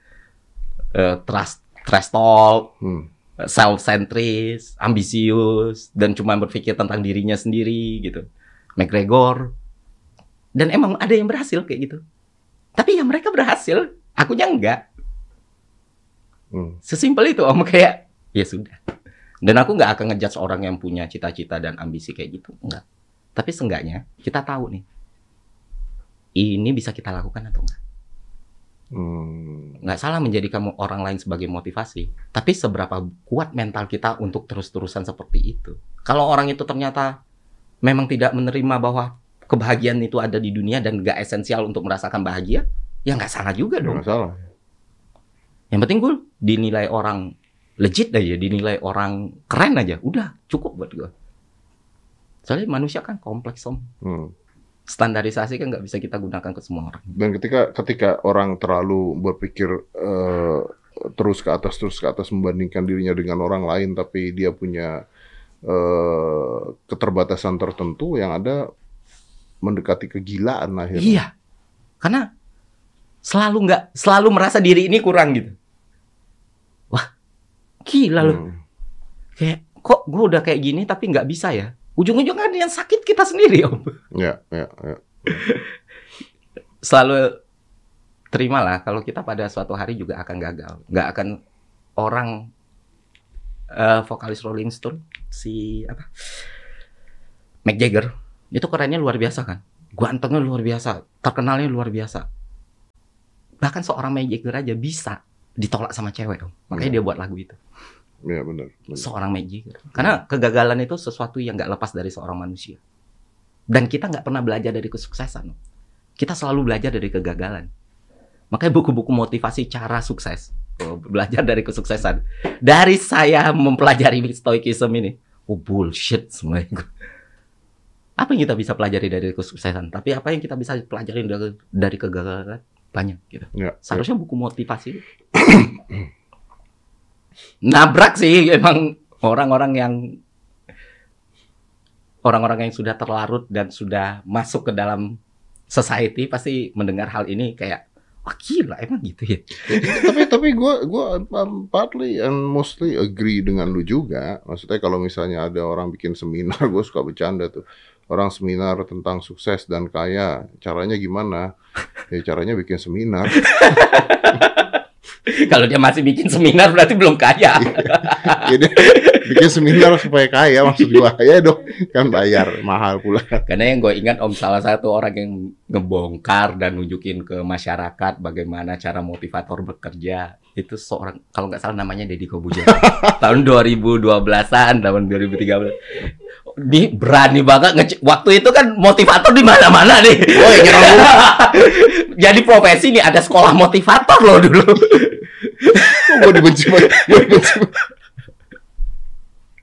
Eh, trust, trust talk, Hmm. self centris, ambisius, dan cuma berpikir tentang dirinya sendiri gitu. McGregor, dan emang ada yang berhasil kayak gitu. Tapi ya mereka berhasil, akunya enggak. Hmm. Sesimpel itu om kayak ya sudah. Dan aku nggak akan ngejudge orang yang punya cita-cita dan ambisi kayak gitu, enggak. Tapi seenggaknya kita tahu nih, ini bisa kita lakukan atau enggak. Hmm. Nggak salah menjadikan orang lain sebagai motivasi, tapi seberapa kuat mental kita untuk terus-terusan seperti itu. Kalau orang itu ternyata memang tidak menerima bahwa kebahagiaan itu ada di dunia dan nggak esensial untuk merasakan bahagia, ya nggak salah juga dong. Nggak salah. Yang penting gue dinilai orang legit aja, dinilai orang keren aja, udah cukup buat gue. Soalnya manusia kan kompleks om, Hmm. standarisasi kan nggak bisa kita gunakan ke semua orang. Dan ketika ketika orang terlalu berpikir eh, terus ke atas terus ke atas membandingkan dirinya dengan orang lain, tapi dia punya eh, keterbatasan tertentu yang ada mendekati kegilaan akhirnya. Iya, karena selalu nggak, selalu merasa diri ini kurang gitu. Wah, gila loh. Hmm. Kayak kok gue udah kayak gini tapi nggak bisa ya. Ujung-ujungnya kan yang sakit kita sendiri om. Ya, ya, ya. selalu terimalah kalau kita pada suatu hari juga akan gagal. Nggak akan orang eh, vokalis Rolling Stone si apa Mick Jagger itu kerennya luar biasa kan. Gantengnya luar biasa, terkenalnya luar biasa. Bahkan seorang Mick Jagger aja bisa ditolak sama cewek dong. Makanya dia buat lagu itu. Iya benar. benar. Seorang magic. Karena kegagalan itu sesuatu yang nggak lepas dari seorang manusia. Dan kita nggak pernah belajar dari kesuksesan. Kita selalu belajar dari kegagalan. Makanya buku-buku motivasi cara sukses. Oh, belajar dari kesuksesan. Dari saya mempelajari stoikism ini. Oh bullshit semua itu. Apa yang kita bisa pelajari dari kesuksesan? Tapi apa yang kita bisa pelajari dari, dari kegagalan? Banyak gitu. Ya. Seharusnya buku motivasi. Nabrak sih emang orang-orang yang orang-orang yang sudah terlarut dan sudah masuk ke dalam society pasti mendengar hal ini kayak wah gila emang gitu ya. tapi tapi gue gue um, partly and mostly agree dengan lu juga. Maksudnya kalau misalnya ada orang bikin seminar, gue suka bercanda tuh. Orang seminar tentang sukses dan kaya, caranya gimana? Ya caranya bikin seminar. Kalau dia masih bikin seminar berarti belum kaya. Jadi bikin seminar supaya kaya maksud gue ya dong kan bayar mahal pula. Karena yang gue ingat om salah satu orang yang ngebongkar dan nunjukin ke masyarakat bagaimana cara motivator bekerja itu seorang kalau nggak salah namanya Deddy Kobuzer. Tahun 2012-an tahun 2013 ini berani banget ngecek waktu itu kan motivator di mana-mana nih. Oh, ya, jadi profesi nih ada sekolah motivator loh dulu. Gue dibenci banget? Gue dibenci banget.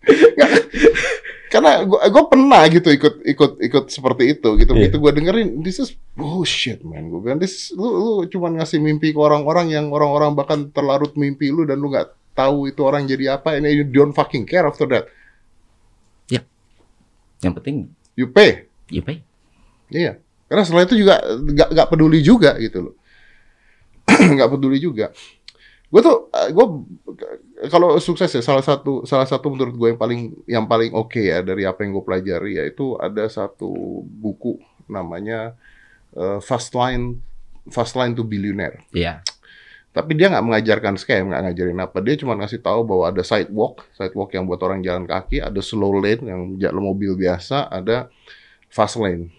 Karena gue gue pernah gitu ikut ikut ikut seperti itu gitu Iya. begitu gue dengerin this is bullshit man gue bilang this lu lu cuman ngasih mimpi ke orang-orang yang orang-orang bahkan terlarut mimpi lu dan lu nggak tahu itu orang jadi apa ini you don't fucking care after that yang penting you pay ya pay. Iya. Karena setelah itu juga nggak nggak peduli juga gitu loh. nggak peduli juga. Gue tuh gue kalau sukses ya salah satu salah satu menurut gue yang paling yang paling oke ya dari apa yang gue pelajari yaitu ada satu buku namanya eh, Fast Line Fast Line to Billionaire. Iya. Tapi dia nggak mengajarkan scam, nggak ngajarin apa. Dia cuma ngasih tahu bahwa ada sidewalk, sidewalk yang buat orang jalan kaki, ada slow lane yang jalan mobil biasa, ada fast lane.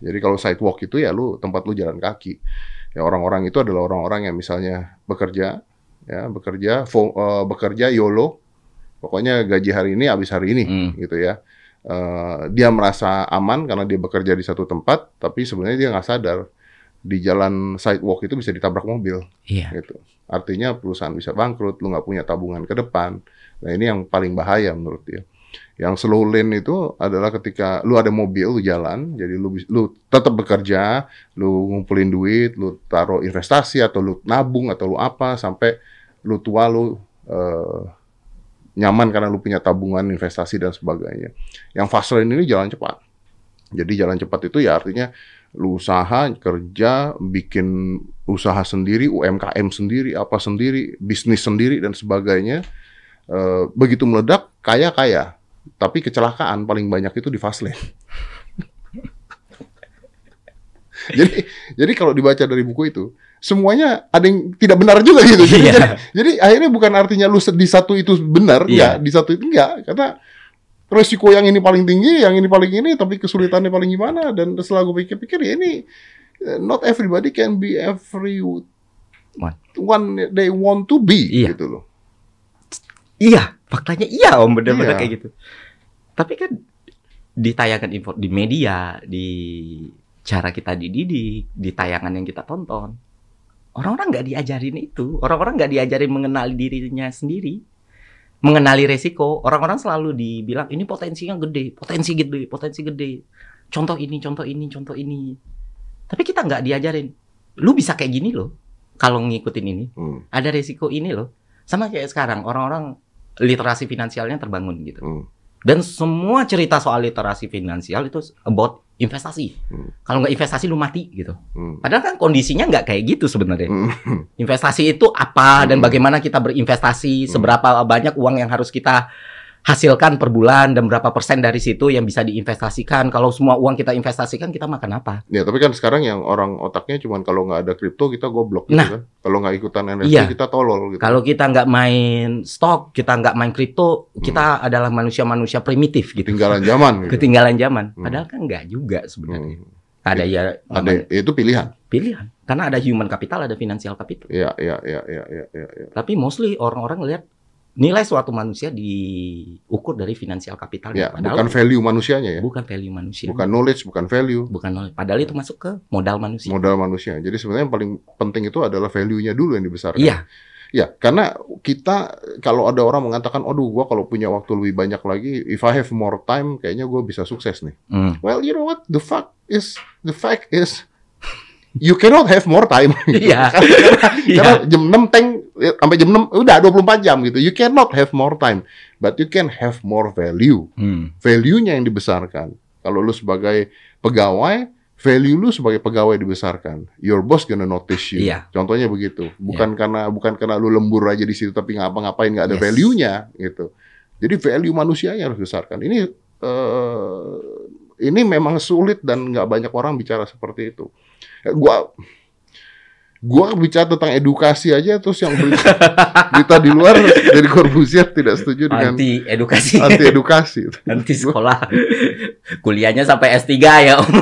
Jadi kalau sidewalk itu ya lu tempat lu jalan kaki. Ya orang-orang itu adalah orang-orang yang misalnya bekerja, ya bekerja, fo- eh, bekerja YOLO, pokoknya gaji hari ini habis hari ini, Hmm. gitu ya. Eh, dia merasa aman karena dia bekerja di satu tempat, tapi sebenarnya dia nggak sadar di jalan sidewalk itu bisa ditabrak mobil Iya. gitu. Artinya perusahaan bisa bangkrut, lu nggak punya tabungan ke depan. Nah ini yang paling bahaya menurut dia. Yang slow lane itu adalah ketika lu ada mobil, lu jalan, jadi lu lu tetap bekerja, lu ngumpulin duit, lu taruh investasi atau lu nabung atau lu apa sampai lu tua lu eh, nyaman karena lu punya tabungan, investasi dan sebagainya. Yang fast lane ini jalan cepat. Jadi jalan cepat itu ya artinya lu usaha, kerja, bikin usaha sendiri, UMKM sendiri, apa sendiri, bisnis sendiri dan sebagainya. Eh, begitu meledak, kaya kaya, tapi kecelakaan paling banyak itu di fast lane. jadi jadi kalau dibaca dari buku itu semuanya ada yang tidak benar juga gitu. Jadi, Iya. jadi, jadi akhirnya bukan artinya lu di satu itu benar, Iya. enggak, di satu itu enggak, karena resiko yang ini paling tinggi, yang ini paling ini, tapi kesulitannya paling gimana? Dan setelah gue pikir-pikir ya ini eh, not everybody can be every One. one they want to be Iya. gitu loh. Iya, faktanya iya om bener-bener Iya. kayak gitu. Tapi kan ditayangkan info di media, di cara kita dididik, di tayangan yang kita tonton, orang-orang nggak diajarin itu, orang-orang nggak diajarin mengenali dirinya sendiri, mengenali resiko. Orang-orang selalu dibilang ini potensinya gede, potensi gede, potensi gede. Contoh ini, contoh ini, contoh ini. Tapi kita nggak diajarin. Lu bisa kayak gini loh, kalau ngikutin ini Hmm, ada resiko ini loh. Sama kayak sekarang orang-orang literasi finansialnya terbangun gitu. hmm, Dan semua cerita soal literasi finansial itu about investasi. Hmm. Kalau nggak investasi lu mati gitu. hmm, Padahal kan kondisinya nggak kayak gitu sebenarnya. hmm. Investasi itu apa dan Hmm. bagaimana kita berinvestasi, Hmm. seberapa banyak uang yang harus kita hasilkan per bulan dan berapa persen dari situ yang bisa diinvestasikan. Kalau semua uang kita investasikan kita makan apa? Ya tapi kan sekarang yang orang otaknya cuman kalau nggak ada kripto kita goblok gitu Nah. kan. Kalau nggak ikutan NFT Iya. kita tolol gitu. Kalau kita nggak main stok, kita nggak main kripto, Hmm. kita adalah manusia-manusia primitif gitu. ketinggalan zaman gitu. ketinggalan zaman. Hmm. Padahal kan nggak juga sebenarnya. Hmm. Ada ya Ada itu pilihan. pilihan. Karena ada human capital, ada financial capital. Ya, ya, ya, ya, ya, ya. ya. Tapi mostly orang-orang lihat nilai suatu manusia diukur dari financial capital. Ya, bukan value manusianya ya. bukan value manusia. Bukan knowledge, bukan value, bukan knowledge. Padahal itu masuk ke modal manusia. modal manusia. Jadi sebenarnya yang paling penting itu adalah value-nya dulu yang dibesarkan. Iya, Ya, karena kita kalau ada orang mengatakan, "Aduh, gua kalau punya waktu lebih banyak lagi, if I have more time, kayaknya gua bisa sukses nih." Hmm. Well, you know what? The fact is, the fact is, you cannot have more time. Iya. Karena jam 6 tank sampai jam 6 udah 24 jam gitu. You cannot have more time, but you can have more value. Hmm. Value-nya yang dibesarkan. Kalau lu sebagai pegawai, value lu sebagai pegawai dibesarkan. Your boss gonna notice you. Iya. Contohnya begitu. Bukan karena bukan karena lu lembur aja di situ tapi ngapa-ngapain nggak ada Yes. value-nya gitu. Jadi value manusianya harus dibesarkan. Ini eh, ini memang sulit dan nggak banyak orang bicara seperti itu. Gua gua bicara tentang edukasi aja terus yang berita, berita di luar dari Corbusier tidak setuju dengan Anti edukasi. anti edukasi. Anti sekolah. Kuliahnya sampai S3 ya, Om.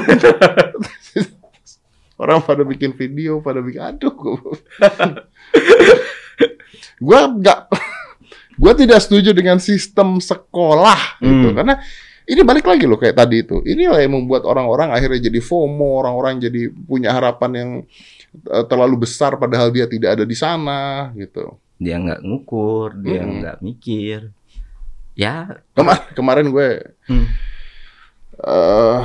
Orang pada bikin video, pada bikin aduh. gua- Gua nggak, gua tidak setuju dengan sistem sekolah gitu Hmm. karena ini balik lagi loh kayak tadi itu. Inilah yang membuat orang-orang akhirnya jadi FOMO, orang-orang jadi punya harapan yang eh, terlalu besar padahal dia tidak ada di sana gitu. Dia nggak ngukur, dia Mm-mm. nggak mikir. Ya, Kema- kemarin gue hmm. eh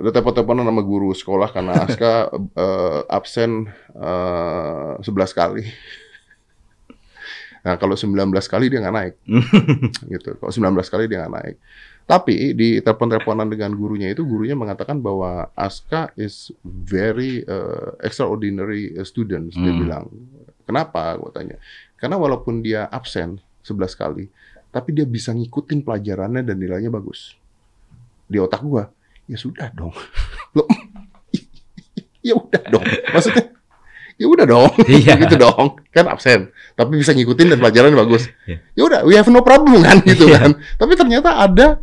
ada telepon-teleponan sama guru sekolah karena Aska eh, absen eh, 11 kali. Nah, kalau 19 kali dia nggak naik. gitu. Kalau 19 kali dia nggak naik. Tapi di telepon-teleponan dengan gurunya itu, gurunya mengatakan bahwa Aska is very eh, extraordinary student. Dia Hmm. bilang. Kenapa? Gue tanya. Karena walaupun dia absen 11 kali, tapi dia bisa ngikutin pelajarannya dan nilainya bagus. Di otak gua, ya sudah dong. Loh, ya udah dong. Maksudnya, ya udah dong. Iya. gitu dong. Kan absen, tapi bisa ngikutin dan pelajarannya bagus. Iya. Ya udah, we have no problem kan gitu Iya. kan. Tapi ternyata ada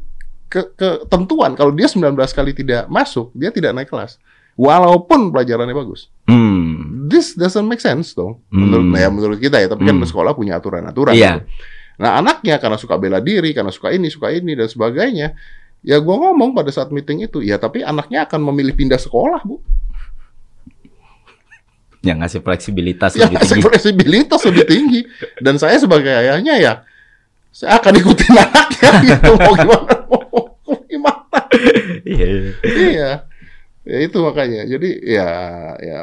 ke- ketentuan kalau dia 19 kali tidak masuk, dia tidak naik kelas. Walaupun pelajarannya bagus. Hmm. This doesn't make sense dong. Menurut Hmm. nah ya menurut kita ya, tapi kan Hmm. sekolah punya aturan-aturan. Iya. gitu. Nah, anaknya karena suka bela diri, karena suka ini, suka ini dan sebagainya, ya gua ngomong pada saat meeting itu, ya tapi anaknya akan memilih pindah sekolah, Bu. Yang ngasih fleksibilitas Ya, lebih tinggi. fleksibilitas lebih tinggi. Dan saya sebagai ayahnya ya, saya akan ikutin anaknya gitu. Mau gimana? Mau gimana? Iya. iya. Ya itu makanya. Jadi ya ya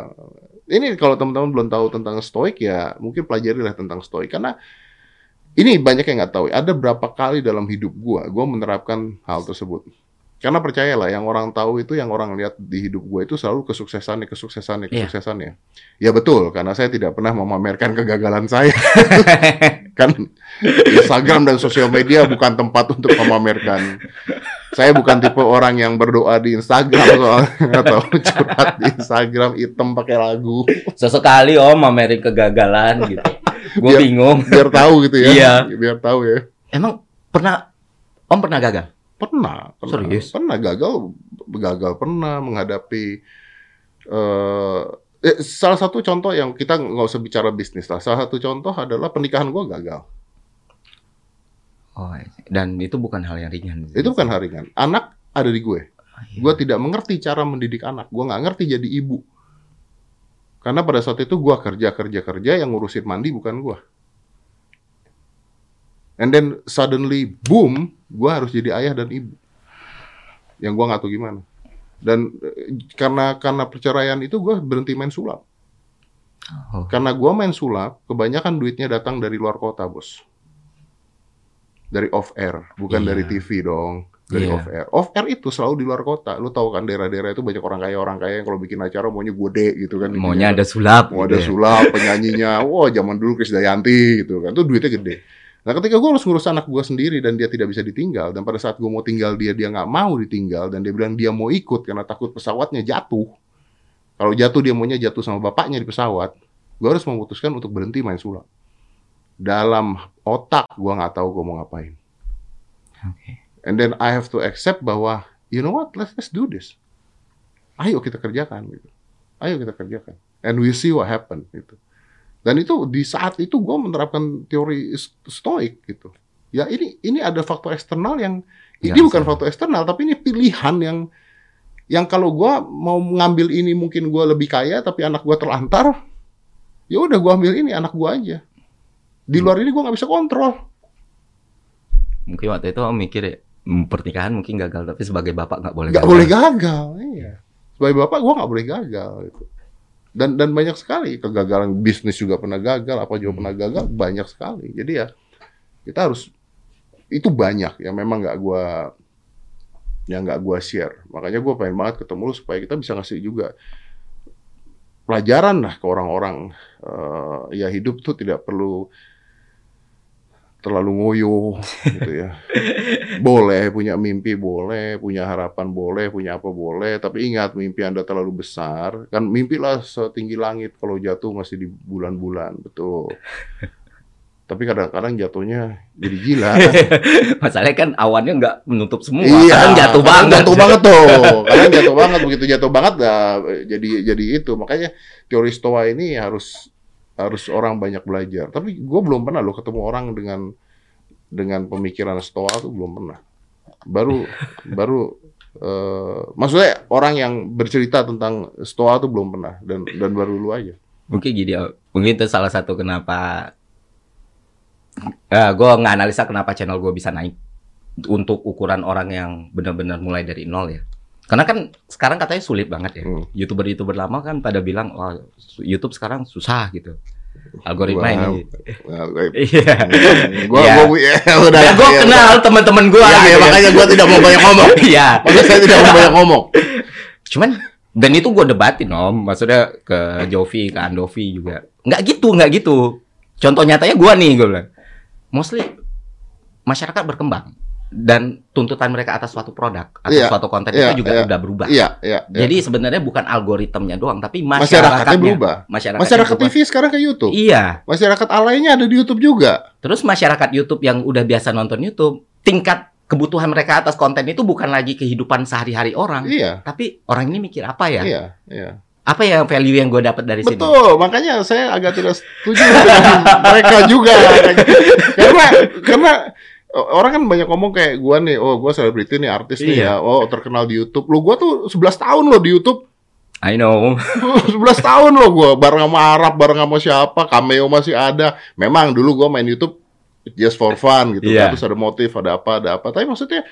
ini kalau teman-teman belum tahu tentang stoik ya mungkin pelajarilah tentang stoik karena ini banyak yang nggak tahu. Ada berapa kali dalam hidup gua gua menerapkan hal tersebut. Karena percayalah yang orang tahu itu yang orang lihat di hidup gua itu selalu kesuksesannya, kesuksesannya, Iya. kesuksesannya. Ya betul, karena saya tidak pernah memamerkan kegagalan saya. kan Instagram dan sosial media bukan tempat untuk memamerkan. Saya bukan tipe orang yang berdoa di Instagram soalnya atau curhat di Instagram hitam pakai lagu Sesekali Om mamerin kegagalan gitu. Gue bingung. biar tahu gitu ya. Iya. Biar tahu ya. Emang pernah Om pernah gagal? Pernah, pernah. Serius? Pernah gagal, gagal pernah menghadapi eh eh, salah satu contoh yang kita nggak usah bicara bisnis lah. Salah satu contoh adalah pernikahan gua gagal. Oh, dan itu bukan hal yang ringan. Itu bukan hal ringan. Anak ada di gue. Iya. Gue tidak mengerti cara mendidik anak. Gue nggak ngerti jadi ibu. Karena pada saat itu gue kerja kerja kerja yang ngurusin mandi bukan gue. And then suddenly boom, gue harus jadi ayah dan ibu. Yang gue nggak tahu gimana. Dan eh, karena karena perceraian itu gue berhenti main sulap. Oh. Karena gue main sulap, kebanyakan duitnya datang dari luar kota bos. Dari off air, bukan Iya. dari TV dong. Dari Iya. off air. Off air itu selalu di luar kota. Lu tahu kan daerah-daerah itu banyak orang kaya orang kaya yang kalau bikin acara maunya gede gitu kan. Maunya ada sulap. mau gitu ada ya. sulap penyanyinya. Wah zaman dulu Krisdayanti gitu kan. Itu duitnya gede. Nah ketika gue harus ngurus anak gue sendiri dan dia tidak bisa ditinggal dan pada saat gue mau tinggal dia dia nggak mau ditinggal dan dia bilang dia mau ikut karena takut pesawatnya jatuh. Kalau jatuh dia maunya jatuh sama bapaknya di pesawat. Gue harus memutuskan untuk berhenti main sulap. Dalam otak gue nggak tahu gue mau ngapain. Oke. And then I have to accept bahwa you know what let's let's do this. Ayo kita kerjakan gitu. Ayo kita kerjakan. And we see what happen gitu. Dan itu di saat itu gue menerapkan teori stoik gitu. Ya ini ini ada faktor eksternal yang ini Yang bukan saya- faktor eksternal tapi ini pilihan yang yang kalau gue mau mengambil ini mungkin gue lebih kaya tapi anak gue terlantar ya udah gue ambil ini anak gue aja di luar ini gue nggak bisa kontrol Mungkin waktu itu om mikir ya, "Hmm, pernikahan mungkin gagal tapi sebagai bapak nggak boleh. nggak gagal." boleh gagal iya sebagai bapak gue nggak boleh gagal gitu. Dan dan banyak sekali kegagalan. Bisnis juga pernah gagal apa juga pernah gagal banyak sekali. Jadi ya kita harus itu banyak ya memang nggak gue yang nggak gue share. Makanya gue pengen banget ketemu lu supaya kita bisa ngasih juga pelajaran lah ke orang-orang. Eh, ya hidup tuh tidak perlu terlalu ngoyo gitu ya. Boleh punya mimpi boleh punya harapan boleh punya apa boleh tapi ingat mimpi anda terlalu besar. Kan mimpilah setinggi langit kalau jatuh masih di bulan-bulan betul. Tapi kadang-kadang jatuhnya jadi gila. Masalahnya kan awannya nggak menutup semua. iya Kadang jatuh kadang banget. jatuh banget tuh kadang jatuh banget. Begitu jatuh banget dah jadi jadi itu. Makanya teori stoa ini harus harus orang banyak belajar. Tapi gue belum pernah lo ketemu orang dengan dengan pemikiran stoa tuh belum pernah. Baru baru eh, maksudnya orang yang bercerita tentang stoa tuh belum pernah dan dan baru lu aja. Mungkin gini, mungkin itu salah satu kenapa eh gue nganalisa kenapa channel gue bisa naik untuk ukuran orang yang benar-benar mulai dari nol ya. Karena kan sekarang katanya sulit banget ya. Hmm. Youtuber-youtuber lama kan pada bilang, wah YouTube sekarang susah gitu. Algoritma ini. gue Iya. gua Iya. gua ya, udah Ya, gue ya, kenal teman-teman gue. Ya, ya, makanya gua tidak mau banyak ngomong. Iya. makanya saya tidak mau banyak ngomong Cuman dan itu gue debatin om, maksudnya ke Jovi, ke Andovi juga. Nggak gitu, nggak gitu. Contoh nyatanya gue nih, gue bilang. Mostly masyarakat berkembang dan tuntutan mereka atas suatu produk atau Iya, suatu konten iya, itu juga iya. udah berubah. iya iya iya. Jadi sebenarnya bukan algoritmnya doang, tapi masyarakatnya masyarakatnya. berubah Masyarakat masyarakat TV sekarang ke YouTube Iya. Masyarakat alainya ada di YouTube juga. Terus masyarakat YouTube yang udah biasa nonton YouTube, tingkat kebutuhan mereka atas konten itu bukan lagi kehidupan sehari-hari orang, Iya, tapi orang ini mikir apa ya? iya, iya. Apa ya value yang gue dapat dari sini? Betul, makanya saya agak tidak setuju dengan mereka juga. karena karena orang kan banyak ngomong kayak gua nih, oh gua selebriti nih, artis nih Iya. ya, oh terkenal di YouTube. Lu gua tuh 11 tahun loh di YouTube. I know. 11 tahun loh gua bareng sama Arab, bareng sama siapa, cameo masih ada. Memang dulu gua main YouTube just for fun gitu. Iya. kan. Terus ada motif, ada apa, ada apa. Tapi maksudnya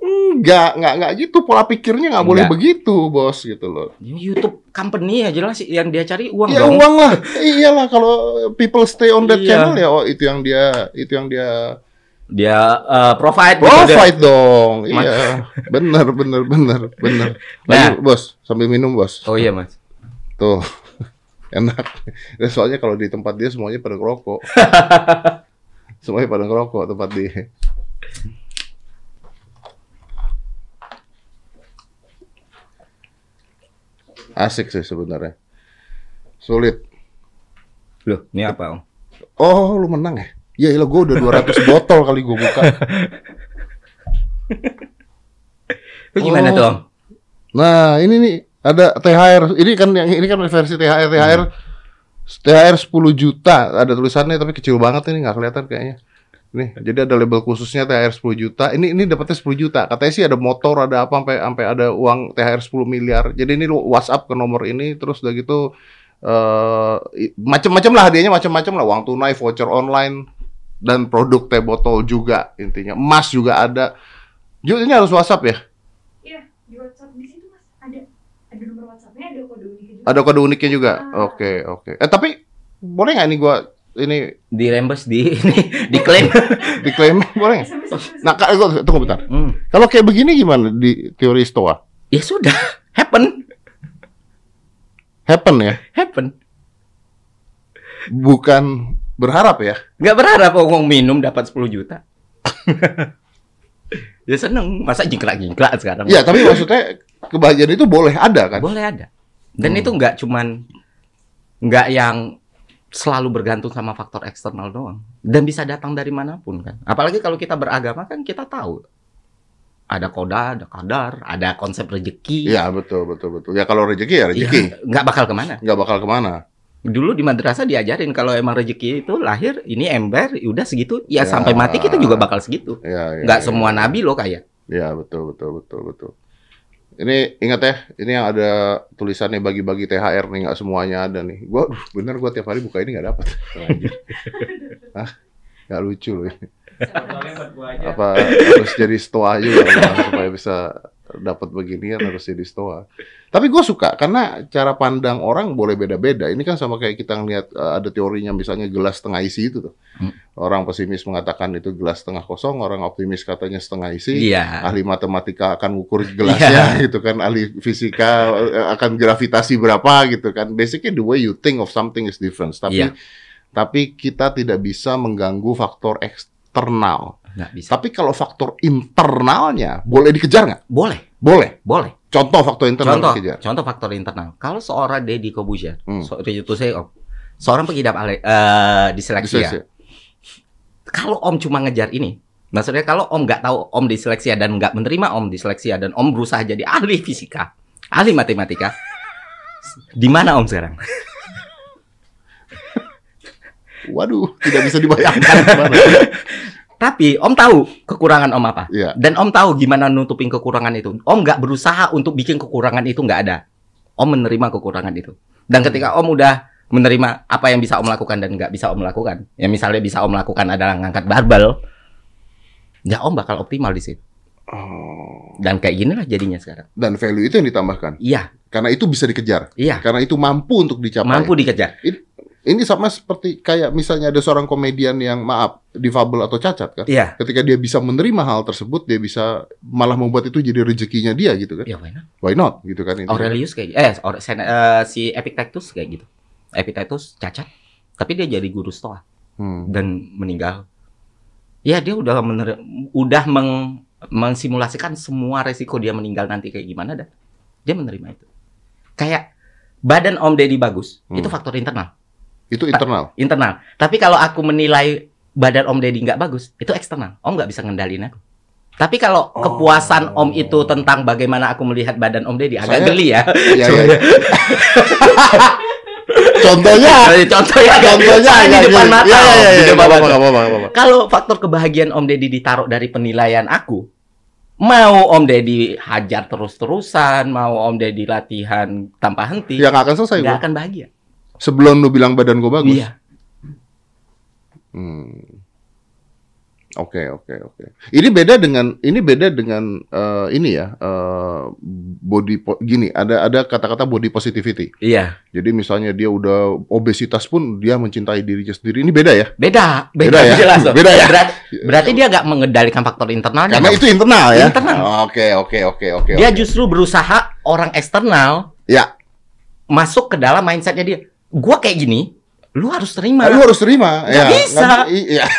enggak, enggak, enggak gitu. Pola pikirnya enggak boleh begitu, bos gitu loh. YouTube company ya jelas yang dia cari uang Ya dong. uang lah. Iyalah kalau people stay on that Iya. channel ya oh itu yang dia itu yang dia Dia uh, provide gitu. provide dong. Ma- Iya. bener bener bener bener. Nah. Bos, sambil minum, bos. Oh iya mas. Tuh. Enak. Ya, soalnya kalau di tempat dia semuanya pada ngerokok. semuanya pada ngerokok tempat dia. Asik sih sebenarnya. Sulit. Loh, ini apa om? Oh, lu menang ya? Iya, iya, gue udah 200 botol kali gue buka. Itu gimana Oh. tuh? Nah, ini nih ada THR. Ini kan yang ini kan versi THR THR THR 10 juta. Ada tulisannya tapi kecil banget ini nggak kelihatan kayaknya. Nih, jadi ada label khususnya THR 10 juta. Ini ini dapatnya 10 juta. Katanya sih ada motor, ada apa sampai sampai ada uang THR 10 miliar. Jadi ini lu WhatsApp ke nomor ini terus udah gitu eh i- macem-macem lah hadiahnya macem-macem lah uang tunai, voucher online dan produk teh botol juga intinya. Emas juga ada. Ju, ini harus WhatsApp ya? Iya, di WhatsApp di situ mas ada ada nomor WhatsAppnya, ada kode uniknya juga. Ada kode uniknya juga. Ah. Oke, oke. Eh tapi boleh nggak ini gua ini Di reimburse di ini diklaim. diklaim boleh nggak? Nah, Kak, gua- tunggu bentar. Hmm. Kalau kayak begini gimana di teori Stoa? Ya sudah, happen, Happen ya, happen. bukan berharap ya. Nggak berharap ngomong minum dapat 10 juta. ya seneng, masa jingkrak-jingkrak sekarang? Iya, tapi maksudnya kebahagiaan itu boleh ada kan? Boleh ada. Dan Hmm. itu nggak cuman nggak yang selalu bergantung sama faktor eksternal doang. Dan bisa datang dari mana pun kan. Apalagi kalau kita beragama kan kita tahu ada koda, ada kadar, ada konsep rezeki. Iya betul betul betul. Ya kalau rezeki ya Ya, rezeki, nggak bakal ke mana. nggak bakal ke mana. Dulu di madrasah diajarin kalau emang rezeki itu lahir ini ember, udah segitu. Ya, Ya. sampai mati kita juga bakal segitu. Ya, ya, Nggak ya. semua nabi loh kayak. Ya betul betul betul betul. Ini ingat ya, ini yang ada tulisannya bagi-bagi THR nih nggak semuanya ada nih. Gua aduh, bener gua tiap hari buka ini nggak dapat. Hah? Nggak lucu loh ini. Apa harus jadi stoa juga kan, supaya bisa dapat beginian harus jadi stoa. Tapi gue suka karena cara pandang orang boleh beda-beda. Ini kan sama kayak kita ngeliat eh, ada teorinya misalnya gelas setengah isi itu tuh. Hmm. Orang pesimis mengatakan itu gelas setengah kosong, orang optimis katanya setengah isi Iya. ahli matematika akan ukur gelasnya gitu kan, ahli fisika eh, akan gravitasi berapa gitu kan. Basically the way you think of something is different. Tapi Iya. tapi kita tidak bisa mengganggu faktor eksternal. Nggak bisa. Tapi kalau faktor internalnya boleh dikejar nggak? Boleh, Boleh. boleh. Contoh faktor internal Contoh, dikejar. contoh faktor internal. Kalau seorang Deddy Kobusier, Hmm. so, itu saya om, seorang pengidap ale, eh, disleksia. Disleksia. Kalau om cuma ngejar ini, maksudnya kalau om nggak tahu om disleksia dan nggak menerima om disleksia dan om berusaha jadi ahli fisika, ahli matematika, di mana om sekarang? Waduh, tidak bisa dibayangkan. Tapi om tahu kekurangan om apa, Iya. dan om tahu gimana nutupin kekurangan itu. Om nggak berusaha untuk bikin kekurangan itu nggak ada. Om menerima kekurangan itu. Dan ketika om udah menerima apa yang bisa om lakukan dan nggak bisa om lakukan, ya misalnya bisa om lakukan adalah ngangkat barbel, ya om bakal optimal di situ. Oh. Dan kayak gini lah jadinya sekarang. Dan value itu yang ditambahkan. Iya, Karena itu bisa dikejar. iya. Karena itu mampu untuk dicapai. Mampu dikejar. Ini sama seperti kayak misalnya ada seorang komedian yang maaf difabel atau cacat kan. Iya. Ketika dia bisa menerima hal tersebut, dia bisa malah membuat itu jadi rezekinya dia gitu kan. Ya why not? Why not gitu kan intinya. Aurelius kayak eh, Aure- Sen- eh, si Epictetus kayak gitu. Epictetus cacat, tapi dia jadi guru stoa Hmm. dan meninggal. Ya dia udah mener udah meng mensimulasikan semua resiko dia meninggal nanti kayak gimana dan dia menerima itu. Kayak badan Om Deddy bagus, Hmm. itu faktor internal. Itu internal. Internal. Tapi kalau aku menilai badan Om Deddy nggak bagus, itu eksternal. Om nggak bisa ngendalin aku. Tapi kalau Oh. kepuasan Om itu tentang bagaimana aku melihat badan Om Deddy agak Saya- geli ya. Iya, iya. iya. Contohnya Contohnya agak Contohnya di depan mata. Iya, iya, di iya, depan mata. Kalau faktor kebahagiaan Om Deddy ditaruh dari penilaian aku, mau Om Deddy hajar terus-terusan, mau Om Deddy latihan tanpa henti, Ya nggak akan selesai nggak akan bahagia. Sebelum lu bilang badan gua bagus. Iya. Hmm. Oke, oke, oke. Ini beda dengan ini beda dengan eh, ini ya, eh, body po- gini, ada ada kata-kata body positivity. Iya. Jadi misalnya dia udah obesitas pun dia mencintai dirinya sendiri. Ini beda ya? Beda, Beda beda, ya? jelas. Beda ya? Berarti, berarti dia nggak mengendalikan faktor internalnya. Karena itu internal ya. Internal. Oke, oke, oke, oke. dia justru berusaha orang eksternal Ya, masuk ke dalam mindsetnya dia. Gua kayak gini, lu harus terima. lu harus terima. Nggak ya, bisa. bi- Iya.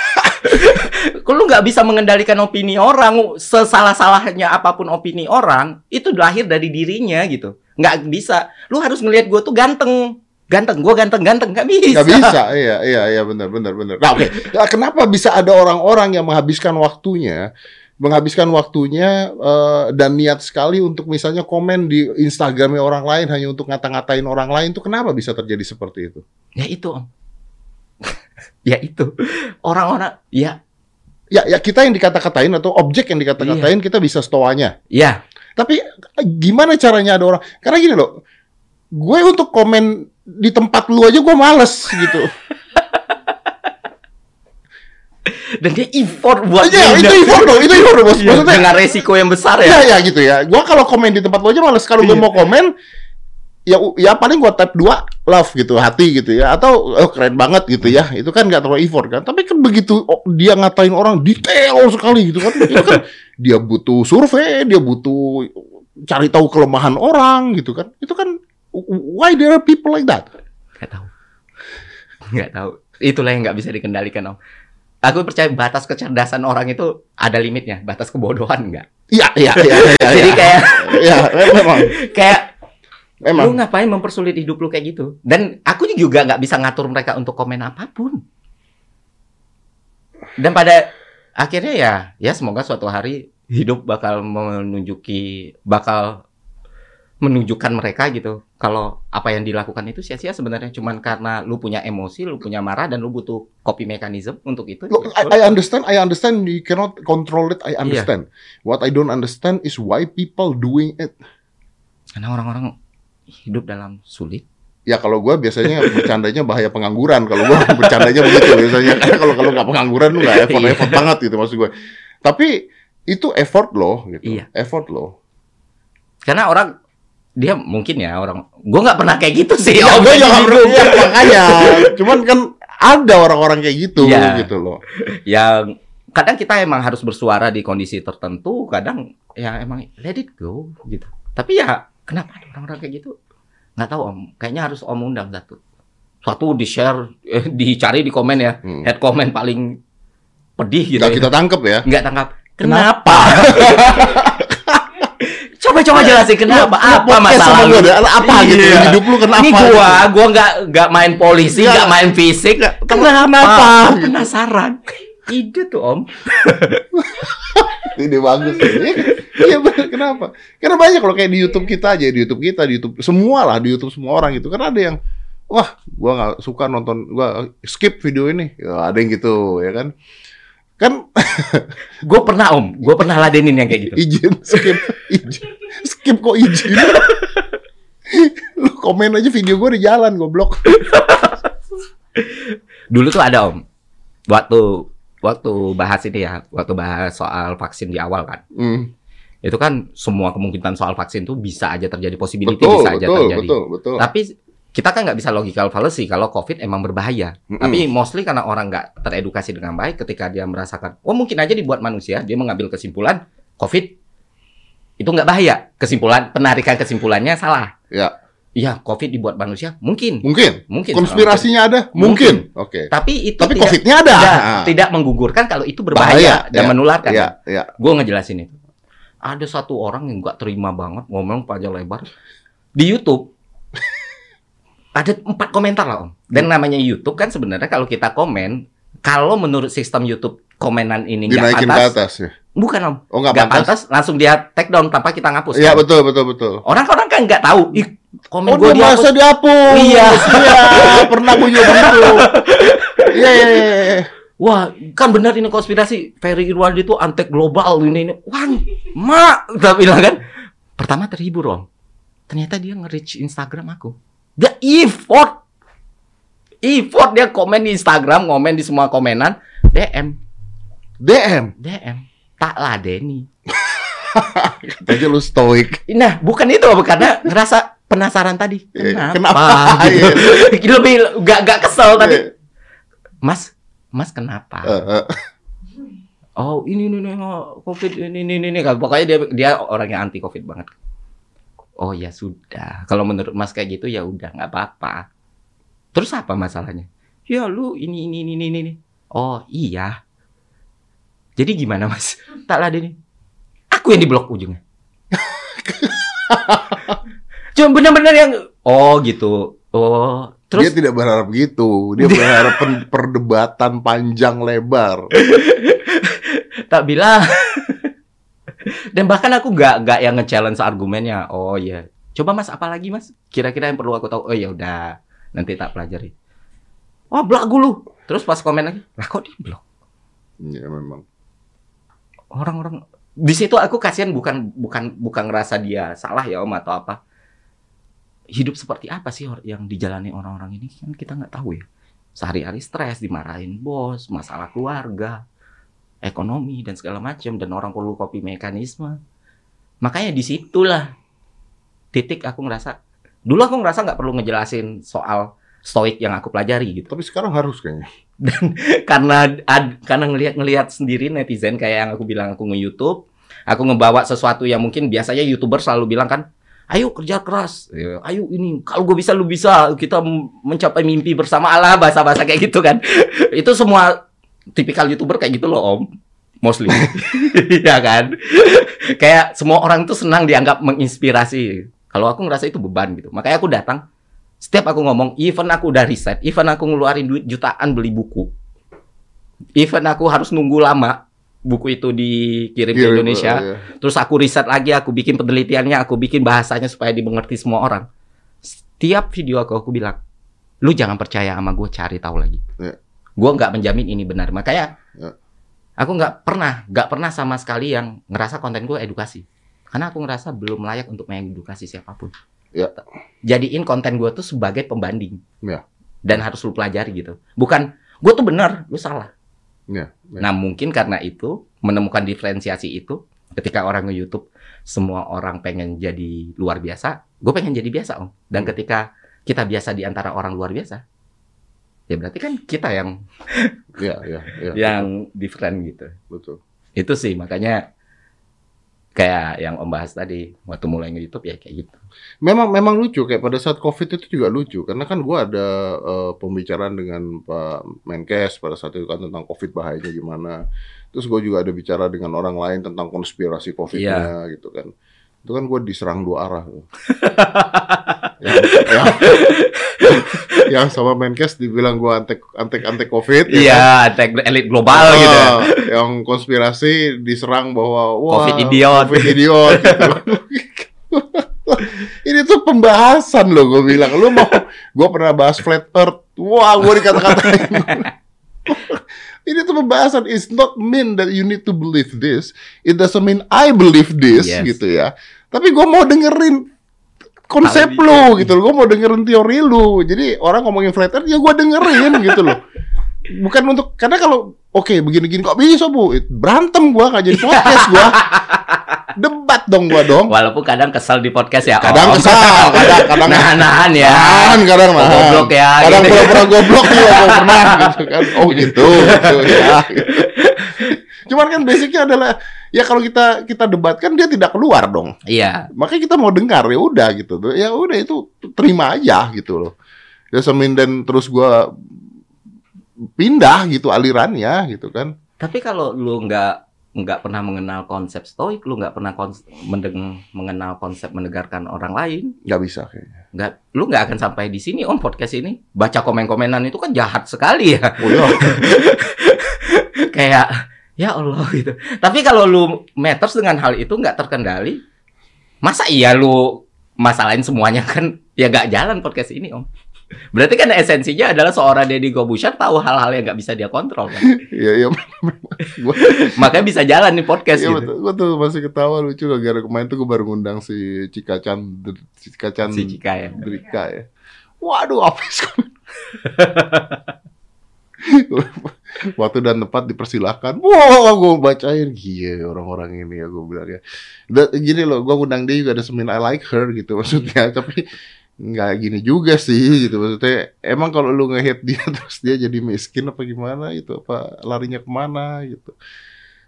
Lu nggak bisa mengendalikan opini orang, sesalah-salahnya apa pun opini orang, itu lahir dari dirinya gitu. Nggak bisa. Lu harus ngelihat gue tuh ganteng. Ganteng, gue ganteng-ganteng. Nggak bisa. Nggak bisa, iya, iya, iya, benar, benar, benar. Nah, oke. Nah, kenapa bisa ada orang-orang yang menghabiskan waktunya, menghabiskan waktunya eh, dan niat sekali untuk misalnya komen di Instagramnya orang lain hanya untuk ngata-ngatain orang lain tuh kenapa bisa terjadi seperti itu? Ya itu, Om. ya itu. Orang-orang, ya, Ya, ya kita yang dikata-katain atau objek yang dikata-katain kita bisa stoanya. ya. Tapi gimana caranya ada orang? Karena gini loh, gue untuk komen di tempat lu aja gue males gitu. Dan dia effort buat Iya, itu effort dong, itu effort dong, bos. Iya, Maksudnya dengan resiko yang besar ya. Iya ya gitu ya. Gua kalau komen di tempat lo aja males. Kalau gue Iya. mau komen ya ya paling gua tap dua love gitu hati gitu ya atau oh, keren banget gitu ya itu kan nggak terlalu effort kan tapi kan begitu oh, dia ngatain orang detail sekali gitu kan itu kan dia butuh survei dia butuh cari tahu kelemahan orang gitu kan itu kan why there are people like that Nggak tahu. Nggak tahu. Itulah yang nggak bisa dikendalikan, Om. Aku percaya batas kecerdasan orang itu ada limitnya. Batas kebodohan nggak. iya iya iya iya Jadi iya. kayak Iya, memang kayak lu memang ngapain mempersulit hidup lu kayak gitu? Dan aku juga nggak bisa ngatur mereka untuk komen apa pun. Dan pada akhirnya ya, ya semoga suatu hari hidup bakal menunjuki bakal menunjukkan mereka gitu kalau apa yang dilakukan itu sia-sia sebenarnya cuman karena lu punya emosi, lu punya marah dan lu butuh copy mechanism untuk itu. Look, I, I understand, I understand you cannot control it, I understand. What I don't understand is why people doing it. Karena orang-orang hidup dalam sulit. Ya kalau gua biasanya bercandanya bahaya pengangguran. Kalau gua bercandanya begitu biasanya. Kalau kalau nggak pengangguran lu nggak effort Iya. effort banget gitu maksud gue. Tapi itu effort loh gitu. Iya. Effort loh. Karena orang dia mungkin ya orang gua nggak pernah kayak gitu sih. Ya gue Jadi jangan bingung. ya, makanya. Cuman kan ada orang-orang kayak gitu Iya. gitu loh. yang kadang kita emang harus bersuara di kondisi tertentu, kadang ya emang let it go gitu. Tapi ya kenapa orang-orang kayak gitu? Nggak tahu om. Kayaknya harus om undang satu. Satu di share, eh, dicari di komen ya. Hmm. Head comment paling pedih gitu. Nggak ya. kita tangkep ya. Nggak tangkap. Kenapa? Coba-coba jelasin kenapa? Apa podcast masalah lu? Apa gitu? Iya. Hidup lu kenapa? Ini gua, gitu? gua nggak nggak main polisi, Nggak. main fisik. Kenapa? kenapa? Penasaran. Ide tuh om. Ini bagus. Iya, Iya. Kenapa? Karena banyak kalau kayak di YouTube kita aja, di YouTube kita, di YouTube semua lah, di YouTube semua orang gitu. Karena ada yang wah, gua nggak suka nonton, gua skip video ini. Ya, ada yang gitu, ya kan? Kan Gue pernah om, gue pernah ladenin yang kayak gitu. izin skip, izin. skip kok izin. Lu komen aja video gua di jalan, goblok. Dulu tuh ada om, waktu waktu bahas ini ya, waktu bahas soal vaksin di awal kan, Hmm. itu kan semua kemungkinan soal vaksin tuh bisa aja terjadi possibility Betul, bisa aja betul, terjadi. betul, betul. Tapi kita kan nggak bisa logical fallacy kalau COVID emang berbahaya. Mm-mm. Tapi mostly karena orang nggak teredukasi dengan baik ketika dia merasakan, oh mungkin aja dibuat manusia, dia mengambil kesimpulan COVID itu nggak bahaya. Kesimpulan penarikan kesimpulannya salah. Ya, Iya, COVID dibuat manusia mungkin, mungkin. mungkin. Konspirasinya ada? Mungkin. Oke. Tapi itu Tapi tidak, COVID-nya ada. tidak, Ah. tidak menggugurkan kalau itu berbahaya dan ya, menularkan. Ya, ya. Gue ngejelasin itu. Ada satu orang yang nggak terima banget ngomong panjang lebar di YouTube. Ada empat komentar lah om. Dan namanya YouTube kan sebenarnya kalau kita komen, kalau menurut sistem YouTube komenan ini nggak Dinaikin ke atas ya. bukan om, Oh, nggak pantas. pantas, langsung dia take down tanpa kita ngapus. Iya, kan? betul, betul, betul. Orang-orang kan nggak tahu, ih komen Oh, gue dia masa dihapus. Iya. Iya, pernah gue juga begitu. Iya, iya, iya, iya. Wah, kan benar ini konspirasi. Ferry Irwandi itu antek global ini ini. Wah, mak, kita bilang kan. Pertama terhibur om. Ternyata dia nge-reach Instagram aku. Dia effort. Effort dia komen di Instagram, komen di semua komenan, DM, DM. DM. Tak ladeni. Aja lu stoik. Nah, bukan itu karena ngerasa penasaran tadi. Iya, Kenapa? kenapa? Gitu. Lebih gak gak kesel tadi. Iya. Mas, Mas kenapa? Eh, eh. Oh ini ini, ini oh, covid ini ini ini ini. pokoknya dia dia orang yang anti covid banget. Oh ya sudah, kalau menurut Mas kayak gitu ya udah nggak apa-apa. Terus apa masalahnya? Ya lu ini ini ini ini ini. Oh iya. Jadi gimana Mas? Tak ada nih. Aku yang diblok ujungnya. Cuma benar-benar yang oh gitu. Oh dia terus tidak berharap gitu. Dia berharap perdebatan panjang lebar. tak bilang dan bahkan aku nggak nggak yang nge-challenge argumennya. Oh iya. Coba mas apa lagi mas? Kira-kira yang perlu aku tahu? Oh ya udah. Nanti tak pelajari. Wah lu. Terus pas komen lagi lah kok di blok? Ya memang. orang-orang di situ aku kasihan bukan bukan bukan ngerasa dia salah ya om atau apa. Hidup seperti apa sih yang dijalani orang-orang ini? Kan kita nggak tahu ya. Sehari-hari stres dimarahin bos masalah keluarga ekonomi dan segala macam dan orang perlu copy mekanisme. Makanya di situlah titik aku ngerasa dulu aku ngerasa nggak perlu ngejelasin soal stoik yang aku pelajari gitu. Tapi sekarang harus kayaknya. karena ad, karena ngelihat-ngelihat sendiri netizen kayak yang aku bilang aku nge-YouTube, aku ngebawa sesuatu yang mungkin biasanya YouTuber selalu bilang kan, ayo kerja keras, Ya, ayo ini kalau gue bisa lu bisa, kita mencapai mimpi bersama. Allah bahasa-bahasa kayak gitu kan. Itu semua tipikal YouTuber kayak gitu loh Om. Mostly. ya kan? kayak semua orang tuh senang dianggap menginspirasi. Kalau aku ngerasa itu beban gitu. Makanya aku datang setiap aku ngomong, even aku udah riset, even aku ngeluarin duit jutaan beli buku, even aku harus nunggu lama, buku itu dikirim ke Kirim, Indonesia, iya. terus aku riset lagi, aku bikin penelitiannya, aku bikin bahasanya supaya dimengerti semua orang. Setiap video aku aku bilang, lu jangan percaya sama gue, cari tahu lagi. Iya. Gue nggak menjamin ini benar, makanya Iya. aku nggak pernah, nggak pernah sama sekali yang ngerasa konten gue edukasi, karena aku ngerasa belum layak untuk mengedukasi siapa pun. Iya. Jadiin konten gue tuh sebagai pembanding, Iya. dan harus lu pelajari gitu. Bukan gue tuh benar, lu salah. Iya, iya. Nah mungkin karena itu menemukan diferensiasi itu ketika orang nge YouTube semua orang pengen jadi luar biasa, gue pengen jadi biasa om. Dan ketika kita biasa di antara orang luar biasa, ya berarti kan kita yang Iya, iya, iya. yang different gitu. Betul. Itu sih makanya kayak yang om bahas tadi waktu mulai nge YouTube ya kayak gitu. Memang memang lucu kayak pada saat Covid itu juga lucu karena kan gua ada eh, pembicaraan dengan Pak Menkes pada saat itu kan tentang Covid bahayanya gimana. Terus gue juga ada bicara dengan orang lain tentang konspirasi Covid-nya gitu kan. Itu kan gue diserang dua arah. yang, yang, yang sama Menkes dibilang gua antek antek antek Covid. ya kan? Iya, tag elit global gitu. ya. Yang konspirasi diserang bahwa wah, Covid idiot. Covid idiot gitu. Ini tuh pembahasan loh gue bilang. Lu mau gue pernah bahas flat earth. Wah, gue dikata-katain. Ini tuh pembahasan It's not mean that you need to believe this. It doesn't mean I believe this Yes. gitu ya. Tapi gue mau dengerin konsep lu gitu loh. Gue mau dengerin teori lu. Jadi orang ngomongin flat earth ya gue dengerin gitu loh. Bukan untuk karena kalau oke begini-gini kok bisa bu berantem gua nggak jadi podcast gua debat dong gua dong Walaupun kadang kesel di podcast ya. kadang Om. kesal kadang kadang nahan-nahan ya. nahan kadang nahan Goblok ya, kadang gitu. pura-pura goblok juga gua pernah gitu kan oh gitu, gitu ya gitu. cuman kan basicnya adalah ya kalau kita kita debat kan dia tidak keluar dong. Iya. makanya kita mau dengar ya udah gitu. Ya udah itu terima aja gitu loh. Ya semin dan terus gua pindah gitu alirannya gitu kan. Tapi kalau lu nggak nggak pernah mengenal konsep stoik, lu nggak pernah kons- mendeng- mengenal konsep menegarkan orang lain, nggak bisa kayaknya. nggak, lu nggak akan sampai di sini om podcast ini. Baca komen-komenan itu kan jahat sekali ya, oh iya kayak ya Allah gitu. Tapi kalau lu matters dengan hal itu nggak terkendali, masa iya lu masalahin semuanya kan ya nggak jalan podcast ini om. Berarti kan esensinya adalah seorang Deddy Gobusher tahu hal-hal yang nggak bisa dia kontrol kan. iya iya Makanya bisa jalan nih podcast Iya gitu. gue tuh masih ketawa lucu gara-gara kemarin tuh gue baru ngundang si Cika Chandr, Cika Chandrika Si Cika ya. ya. Waduh, habis Waktu dan tempat dipersilahkan. Wah, gue bacain. Iya, orang-orang ini ya gue bilang ya. Gini loh, gue ngundang dia juga ada semin I like her gitu maksudnya. Tapi nggak gini juga sih gitu maksudnya. Emang kalau lu nge-hate dia terus dia jadi miskin apa gimana gitu apa larinya ke mana gitu.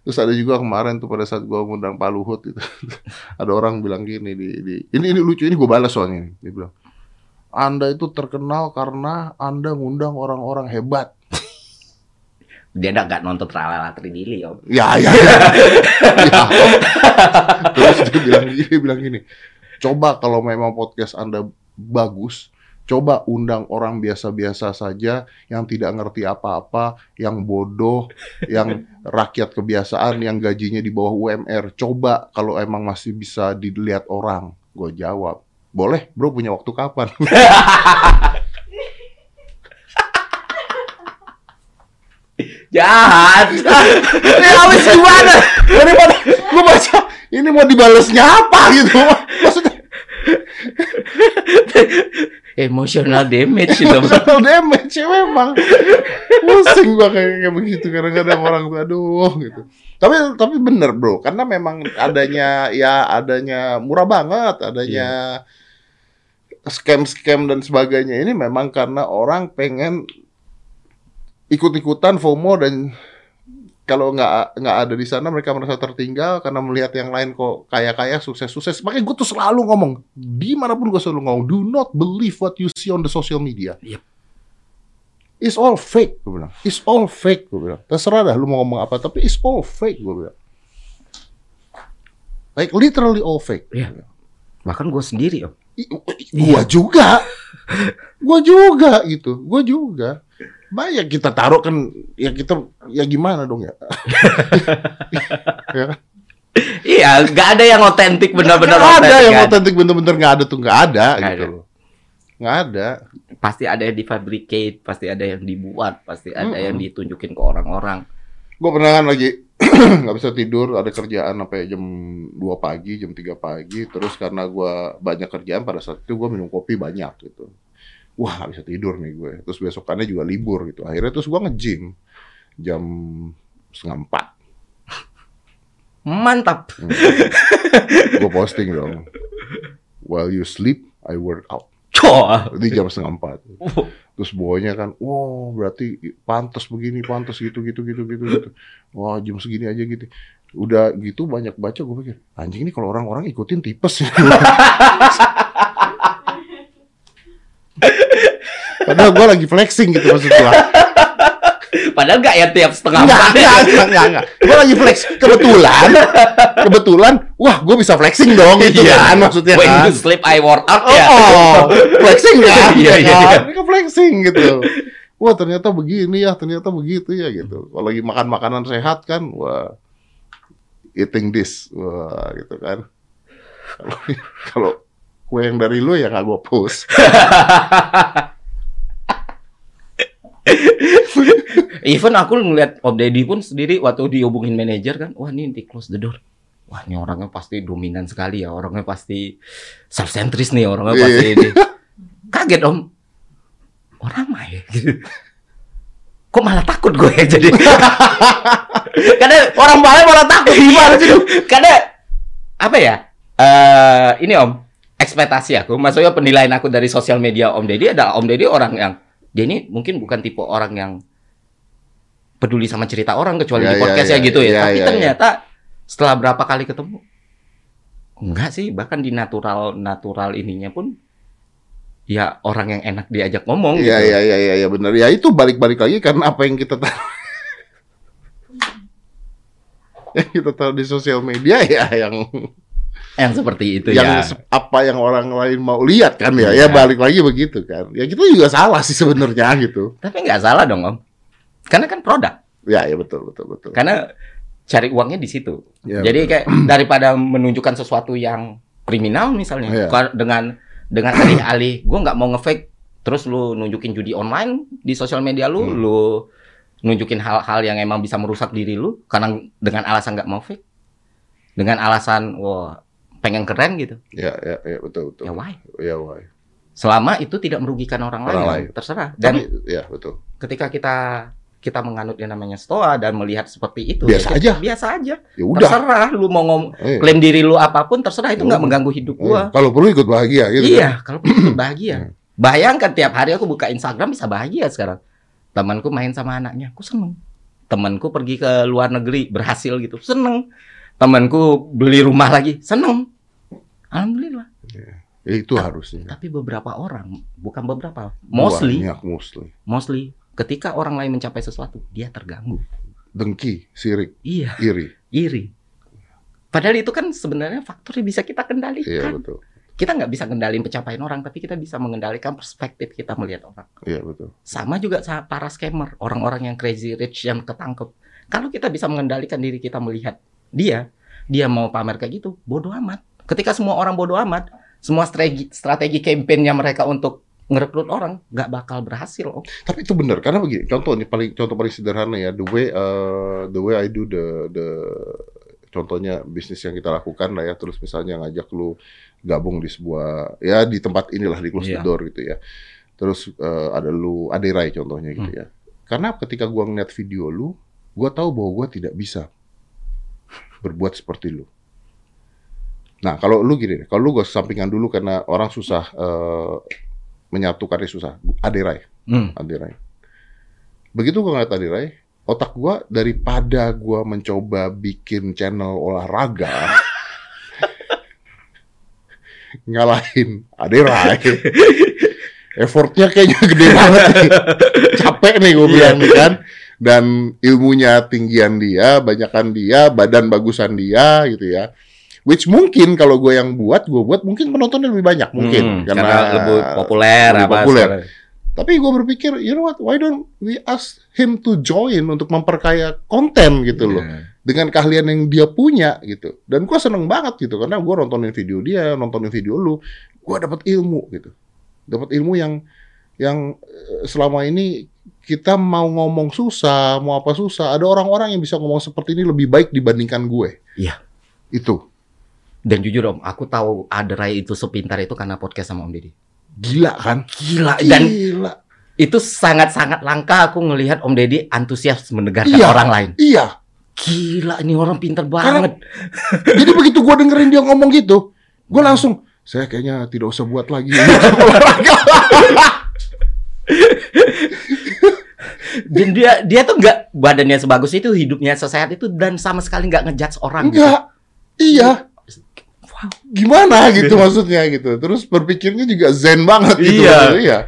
Terus ada juga kemarin tuh pada saat gua ngundang Pak Luhut itu. ada orang bilang gini di, di ini ini lucu ini gue balas soalnya ini. Dia bilang, "Anda itu terkenal karena Anda ngundang orang-orang hebat." Dia enggak nggak nonton Tralala Tridili om. Ya, ya, ya. Ya. Terus dia bilang gini, dia bilang gini, coba kalau memang podcast Anda bagus, coba undang orang biasa-biasa saja yang tidak ngerti apa-apa, yang bodoh, yang rakyat kebiasaan, yang gajinya di bawah UMR. Coba kalau emang masih bisa dilihat orang. Gue jawab, boleh bro punya waktu kapan? Jahat. Ini habis gimana? Daripada gue baca, ini mau dibalesnya apa gitu? Maksudnya Emotional damage itu. emotional damage ya memang pusing gua kayak kayak begitu kadang-kadang orang tuh aduh gitu tapi tapi bener bro karena memang adanya ya adanya murah banget adanya scam-scam dan sebagainya ini memang karena orang pengen ikut-ikutan FOMO dan kalau nggak nggak ada di sana mereka merasa tertinggal karena melihat yang lain kok kaya-kaya sukses-sukses. Makanya gue tuh selalu ngomong di mana pun gue selalu ngomong do not believe what you see on the social media. Yep. it's all fake gue bilang. It's all fake gue bilang. Terserah dah lu mau ngomong apa tapi it's all fake gue bilang. Like literally all fake. Iya. Bahkan gue sendiri om. I- gua juga. Gue juga gitu, gue juga. Banyak kita taruh kan, ya kita, ya gimana dong ya? ya kan? Iya, nggak ada yang otentik benar-benar Nggak ada yang kan? otentik bener-bener nggak ada tuh nggak ada Nggak gitu ada. loh. Nggak ada. Pasti ada yang difabricate, pasti ada yang dibuat, pasti ada Mm-mm. yang ditunjukin ke orang-orang. Gue pernah kan lagi nggak bisa tidur, ada kerjaan sampai jam 2 pagi, jam 3 pagi. Terus karena gua banyak kerjaan pada saat itu gue minum kopi banyak gitu. Wah nggak bisa tidur nih gue. Terus besokannya juga libur gitu. Akhirnya terus gua nge-gym jam setengah empat. Mantap. gue posting dong. While you sleep, I work out. Coba. Di jam setengah empat. Terus bawahnya kan, wow berarti pantas begini, pantas gitu, gitu, gitu, gitu, gitu. Wah jam segini aja gitu. Udah gitu banyak baca, gue pikir, anjing ini kalau orang-orang ikutin tipes. Padahal gue lagi flexing gitu maksud gue. Padahal nggak ya tiap setengah Enggak, enggak, enggak, enggak, enggak. Gue lagi flex. Kebetulan, kebetulan, wah gue bisa flexing dong gitu Iya. kan maksudnya When kan. you sleep, I work out ya. Oh, flexing kan? Iya, ya iya, kan? iya. Ini kan flexing gitu. Wah ternyata begini ya, ternyata begitu ya gitu. Kalau lagi makan makanan sehat kan, wah eating this, wah gitu kan. Kalau kue yang dari lu ya nggak gue post. Even aku ngeliat Om Deddy pun sendiri waktu dihubungin manajer kan, wah ini di close the door. Wah ini orangnya pasti dominan sekali ya, orangnya pasti self centris nih, orangnya Iya. pasti ini. Kaget Om, orang mah ya gitu. Kok malah takut gue ya jadi? Karena orang malah malah takut gimana sih? Karena apa ya? Eh ini Om, ekspektasi aku, maksudnya penilaian aku dari sosial media Om Deddy adalah Om Deddy orang yang dia ini mungkin bukan tipe orang yang peduli sama cerita orang kecuali Ya, di ya, podcastnya ya, gitu ya. ya, Tapi ya, ya. ternyata setelah berapa kali ketemu enggak sih, bahkan di natural natural ininya pun ya orang yang enak diajak ngomong Iya gitu. iya iya iya ya, benar. Ya itu balik-balik lagi karena apa yang kita tahu. yang kita tahu di sosial media ya yang Yang seperti itu yang ya. apa yang orang lain mau lihat kan ya ya Iya. balik lagi begitu kan ya kita juga salah sih sebenarnya gitu Tapi nggak salah dong Om. Karena kan produk. ya ya betul betul betul Karena cari uangnya di situ. Ya, Jadi kayak daripada menunjukkan sesuatu yang kriminal misalnya. Ka- dengan dengan alih-alih gue nggak mau ngefake terus lu nunjukin judi online di sosial media lu, Hmm. lu nunjukin hal-hal yang emang bisa merusak diri lu karena dengan alasan nggak mau fake. Dengan alasan wah pengen keren gitu. ya ya ya betul betul Ya why? ya why Selama itu tidak merugikan orang, Orang lain, lain. terserah. Dan Tapi, ya betul ketika kita kita menganut yang namanya stoa dan melihat seperti itu Biasa ya, aja. biasa aja ya udah terserah lu mau ngom Eh, klaim diri lu apa pun terserah itu nggak udah. mengganggu hidup eh, gua kalau perlu ikut bahagia gitu kan. iya kalau perlu bahagia bayangkan tiap hari aku buka Instagram bisa bahagia sekarang temanku main sama anaknya aku seneng temanku pergi ke luar negeri berhasil gitu seneng temanku beli rumah lagi seneng alhamdulillah. Ya, itu harusnya. tapi beberapa orang bukan beberapa mostly banyak mostly. mostly ketika orang lain mencapai sesuatu dia terganggu. Dengki sirik iya. iri. Iri. Padahal itu kan sebenarnya faktor yang bisa kita iya kendalikan betul. Kita nggak bisa kendalin pencapaian orang tapi kita bisa mengendalikan perspektif kita melihat orang. Iya betul. Sama juga para scammer orang-orang yang crazy rich yang ketangkep. Kalau kita bisa mengendalikan diri kita melihat dia dia mau pamer kayak gitu bodoh amat ketika semua orang bodoh amat semua strategi strategi kampanyenya mereka untuk ngerekrut orang nggak bakal berhasil oh. Tapi itu benar karena begini, contoh nih paling contoh paling sederhana ya, the way uh, the way I do the the contohnya bisnis yang kita lakukan lah ya, terus misalnya ngajak lu gabung di sebuah ya di tempat inilah di close the Iya. door gitu ya. Terus uh, ada lu Aderai contohnya gitu ya. Karena ketika gua ngeliat video lu, gua tahu bahwa gua tidak bisa berbuat seperti lu. Nah, kalau lu gini deh, kalau lu gua sampingan dulu karena orang susah uh, menyatukannya susah. Aderai. Hmm. Adirai. Begitu gue ngeliat Adirai, otak gue daripada gue mencoba bikin channel olahraga, ngalahin Adirai, effortnya kayaknya gede banget nih. Capek nih gue bilang nih kan. Dan ilmunya tinggian dia, banyakan dia, badan bagusan dia gitu ya. Which mungkin kalau gue yang buat, gue buat mungkin penontonnya lebih banyak mungkin Hmm, karena, lebih populer lebih apa populer. segala- Tapi gue berpikir, you know what? Why don't we ask him to join untuk memperkaya konten gitu loh, dengan keahlian yang dia punya gitu. Dan gue seneng banget gitu karena gue nontonin video dia, nontonin video lu, gue dapat ilmu gitu, dapat ilmu yang yang eh, selama ini kita mau ngomong susah, mau apa susah, ada orang-orang yang bisa ngomong seperti ini lebih baik dibandingkan gue. Iya. Itu Dan jujur om, aku tahu ada Ray itu sepintar itu karena podcast sama Om Deddy. gila kan? Gila dan Gila. itu sangat-sangat langka aku ngelihat Om Deddy antusias mendengarkan Iya. orang lain. Iya. Gila, ini orang pintar Karena- banget. Jadi begitu gue dengerin dia ngomong gitu, gue langsung saya kayaknya tidak usah buat lagi. Dan dia dia tuh nggak badannya sebagus itu, hidupnya sesehat itu dan sama sekali nggak ngejudge orang. gitu. Enggak. Iya. Gimana gitu maksudnya gitu. Terus berpikirnya juga zen banget gitu. Iya. Iya.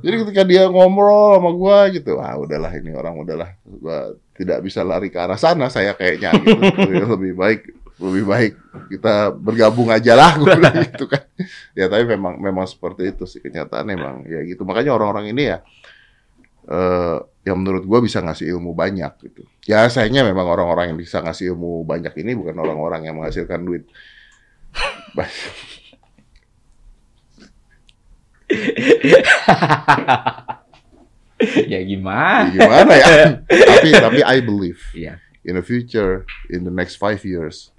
Jadi ketika dia ngobrol sama gua gitu, ah udahlah ini orang udahlah gua tidak bisa lari ke arah sana saya kayaknya gitu. lebih baik lebih baik kita bergabung aja lah gua bilang gitu kan. Ya tapi memang memang seperti itu sih kenyataan memang ya gitu. Makanya orang-orang ini ya eh yang menurut gua bisa ngasih ilmu banyak gitu. Ya sayangnya memang orang-orang yang bisa ngasih ilmu banyak ini bukan orang-orang yang menghasilkan duit. Ya gimana? Ya gimana ya? tapi tapi I believe Iya. in the future, in the next five years,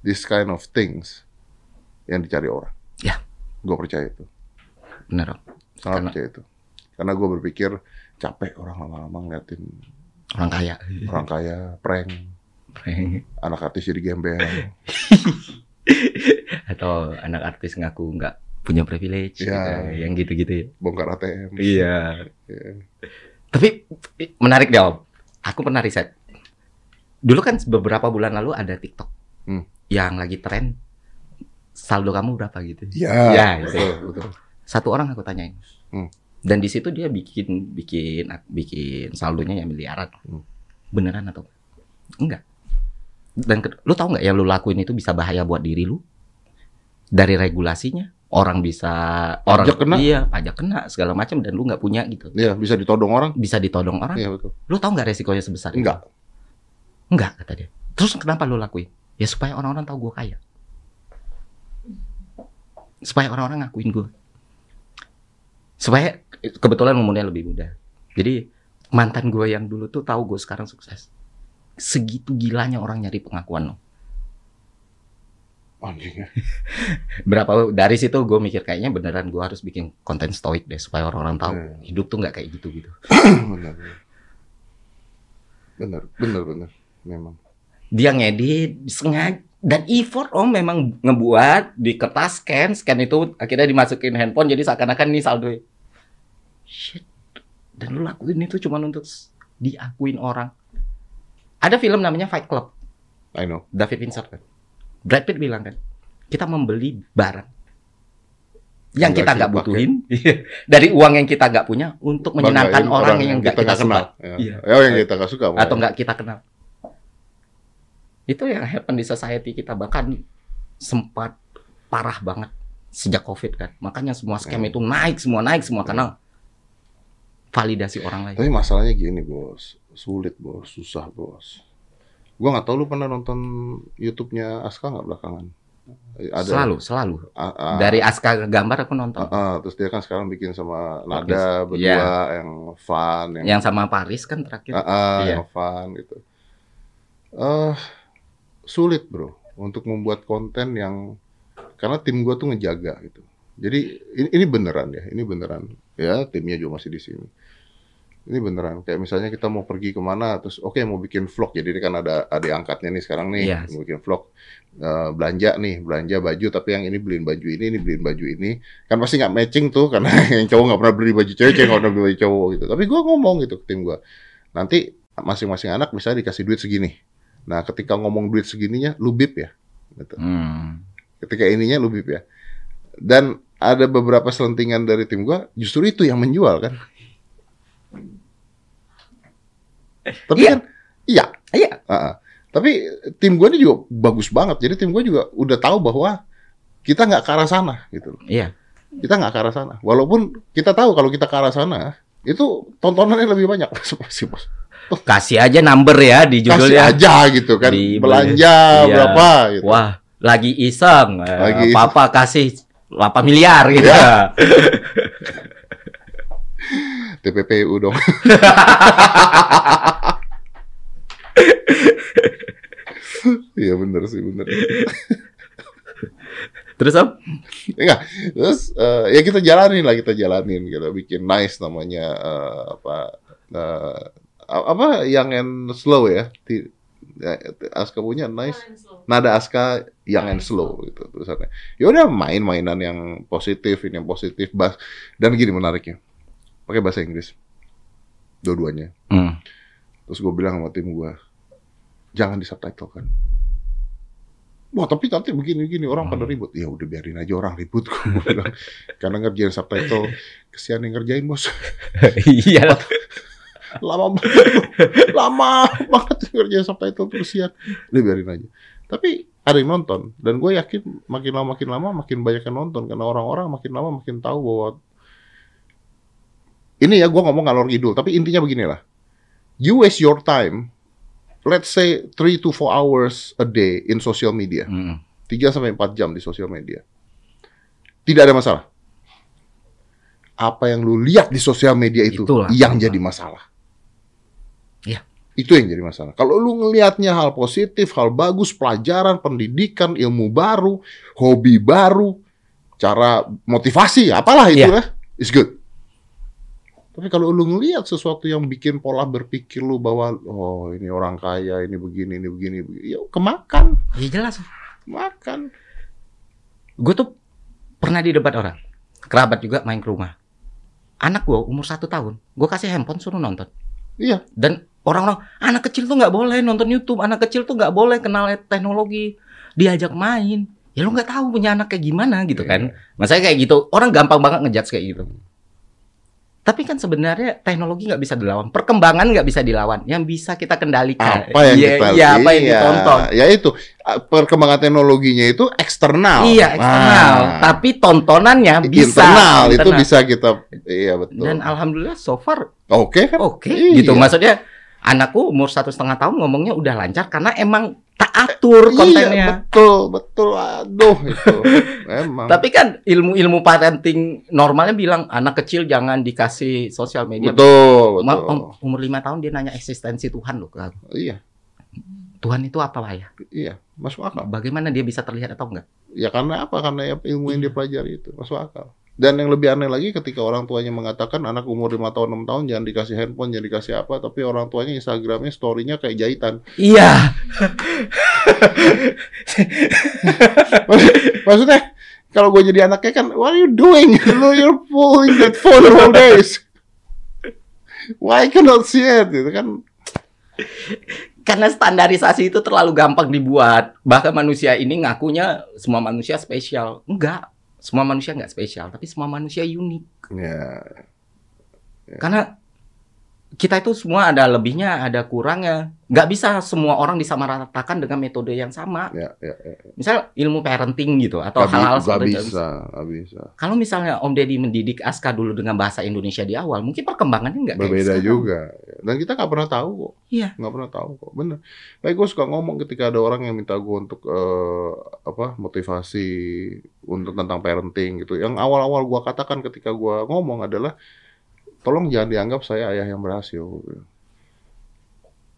this kind of things yang dicari orang. Ya. Gue percaya itu, Benar. Sangat Karena- percaya itu. Karena gue berpikir capek orang lama-lama ngeliatin Orang kaya. orang kaya, prank, anak artis jadi gembel. Atau anak artis ngaku nggak punya privilege, Iya. gitu. yang gitu-gitu ya. bongkar ATM. Iya. Iya. Tapi menarik deh om. Aku pernah riset. Dulu kan beberapa bulan lalu ada TikTok Hmm. yang lagi tren. Saldo kamu berapa gitu? Iya, Ya, betul, betul. Satu orang aku tanyain. Hmm. Dan di situ dia bikin bikin bikin saldonya yang miliaran. Hmm. Beneran atau enggak? Dan lu tahu nggak yang lu lakuin itu bisa bahaya buat diri lu? Dari regulasinya, orang bisa orang Pajak kena. iya pajak kena segala macam dan lu nggak punya gitu. Iya, bisa ditodong orang. Bisa ditodong orang. Iya, betul. Lu tahu nggak resikonya sebesar itu? Enggak. Enggak kata dia. Terus kenapa lu lakuin? Ya supaya orang-orang tahu gue kaya. Supaya orang-orang ngakuin gue. Supaya kebetulan umurnya lebih muda. Jadi mantan gue yang dulu tuh tahu gue sekarang sukses. Segitu gilanya orang nyari pengakuan lo. Anjing. Berapa dari situ gue mikir kayaknya beneran gue harus bikin konten stoik deh supaya orang-orang tahu Hmm. hidup tuh nggak kayak gitu gitu. benar. Benar, benar, benar. Memang. dia ngedit sengaja dan effort om memang ngebuat di kertas scan scan itu akhirnya dimasukin handphone jadi seakan-akan ini saldo shit dan lu lakuin itu cuma untuk diakuin orang ada film namanya Fight Club I know. David Fincher kan Brad Pitt bilang kan kita membeli barang yang kita nggak kita butuhin dari uang yang kita nggak punya untuk menyenangkan Banggain orang, yang nggak kita, suka kenal. Iya. Ya. Oh, yang kita nggak suka. atau nggak kita kenal. Itu yang happen di society kita bahkan sempat parah banget sejak COVID kan. Makanya semua scam Ya. itu naik semua naik semua karena validasi orang lain. Tapi masalahnya gini bos, sulit bos, susah bos. Gua nggak tahu lu pernah nonton YouTube-nya Aska nggak belakangan? Ada. Selalu, selalu. A- a- Dari Aska gambar aku nonton. a- a, terus dia kan sekarang bikin sama. Nada berdua Iya. yang fun, yang Yang sama Paris kan terakhir. a- a, Iya. yang fun gitu. Eh sulit bro untuk membuat konten yang karena tim gua tuh ngejaga gitu. Jadi ini, ini beneran ya, ini beneran. Ya timnya juga masih di sini. Ini beneran. Kayak misalnya kita mau pergi ke mana, terus oke mau bikin vlog. Jadi ini kan ada adik angkatnya nih sekarang nih, Iya. mau bikin vlog Eh, belanja nih, belanja baju. Tapi yang ini beliin baju ini, ini beliin baju ini. Kan pasti nggak matching tuh, karena yang cowok nggak pernah beli baju cewek, cewek nggak pernah beli baju cowok gitu. Tapi gua ngomong gitu ke tim gua. Nanti masing-masing anak bisa dikasih duit segini. Nah, ketika ngomong duit segininya, lu bip ya. Gitu. Hmm. Ketika ininya lu bip ya. Dan ada beberapa selentingan dari tim gua justru itu yang menjual kan. Tapi Iya. kan iya, Iya. Ah, ah. Tapi tim gue ini juga bagus banget. Jadi tim gue juga udah tahu bahwa kita nggak ke arah sana gitu. Iya. Kita nggak ke arah sana. Walaupun kita tahu kalau kita ke arah sana itu tontonannya lebih banyak pasti bos. Kasih aja number ya di Kasih judulnya. aja gitu kan. Di- Belanja Iya. berapa gitu. Wah, lagi iseng. Lagi iseng. Papa kasih 8 miliar gitu. Iya. TPPU dong. Iya bener sih bener. Terus Om? Enggak. Terus eh, ya kita jalanin lah kita jalanin kita bikin nice namanya eh, apa eh, apa yang and slow ya. Ya, Aska punya nice nada Aska yang and slow gitu tulisannya. Ya udah main-mainan yang positif ini yang positif bas dan gini menariknya. Pakai bahasa Inggris. Dua-duanya. Hmm. Terus gue bilang sama tim gue, jangan di subtitle kan. Wah tapi nanti begini-begini orang pada ribut. Ya udah biarin aja orang ribut. Gua bilang. Karena ngerjain subtitle, kesian yang ngerjain bos. Iya. Lama banget. Lama banget ngerjain subtitle terus kesian. Udah biarin aja. Tapi ada yang nonton. Dan gue yakin makin lama makin lama makin banyak yang nonton. Karena orang-orang makin lama makin tahu bahwa ini ya gue ngomong ngalor ngidul. Tapi intinya beginilah. You waste your time let's say 3 to 4 hours a day in social media. Hmm. 3 sampai 4 jam di sosial media. Tidak ada masalah. Apa yang lu lihat di sosial media itu Itulah. yang jadi masalah. Iya. Itu yang jadi masalah. Kalau lu ngelihatnya hal positif, hal bagus, pelajaran, pendidikan, ilmu baru, hobi baru, cara motivasi, apalah itu Iya. lah, is good. Tapi kalau lu ngelihat sesuatu yang bikin pola berpikir lu bahwa oh ini orang kaya, ini begini, ini begini, begini ya kemakan, Ya jelas. makan. Gue tuh pernah di debat orang. Kerabat juga main ke rumah. Anak gue umur satu tahun. Gue kasih handphone suruh nonton. Iya, Dan orang-orang anak kecil tuh nggak boleh nonton YouTube. Anak kecil tuh nggak boleh kenal teknologi. Diajak main. Ya lu nggak tahu punya anak kayak gimana gitu kan. Masanya kayak gitu. Orang gampang banget ngejudge kayak gitu. Tapi kan sebenarnya teknologi nggak bisa dilawan, perkembangan nggak bisa dilawan. Yang bisa kita kendalikan, apa yang Iya, kita iya, apa yang iya, ditonton. Ya itu perkembangan teknologinya itu eksternal. Iya eksternal, Nah, tapi tontonannya bisa internal, itu bisa kita iya betul. Dan alhamdulillah so far Oke kan? oke Iya. gitu. Maksudnya anakku umur satu setengah tahun ngomongnya udah lancar karena emang tak atur kontennya. Iya, betul, betul. Aduh itu. Memang. Tapi kan ilmu-ilmu parenting normalnya bilang anak kecil jangan dikasih sosial media. betul, betul. umur lima tahun dia nanya eksistensi Tuhan loh. Iya, Tuhan itu apa lah ya? iya, masuk akal. Bagaimana dia bisa terlihat atau enggak? Ya karena apa? Karena ya ilmu yang dia Iya. pelajari itu masuk akal. Dan yang lebih aneh lagi ketika orang tuanya mengatakan anak umur 5 tahun 6 tahun jangan dikasih handphone, jangan dikasih apa, tapi orang tuanya Instagramnya story-nya kayak jahitan. Iya. Maksud- Maksudnya kalau gue jadi anaknya kan, what are you doing? You're pulling that phone all days. Why cannot see it? Gitu kan. Karena standarisasi itu terlalu gampang dibuat. Bahkan manusia ini ngakunya semua manusia spesial. Enggak. Semua manusia enggak spesial, tapi semua manusia unik. Ya, Karena kita itu semua ada lebihnya, ada kurangnya. Nggak bisa semua orang disamaratakan dengan metode yang sama. ya, ya, ya. Misal ilmu parenting gitu atau Gak, hal-hal gak seperti itu. bisa, gak bisa. Kalau misalnya Om Deddy mendidik Aska dulu dengan bahasa Indonesia di awal, mungkin perkembangannya nggak kayak Berbeda juga. Dan kita gak pernah tahu kok. Iya. Gak pernah tahu kok. Bener. Baik gue suka ngomong ketika ada orang yang minta gue untuk eh, apa motivasi untuk tentang parenting gitu. Yang awal-awal gue katakan ketika gue ngomong adalah tolong jangan dianggap saya ayah yang berhasil.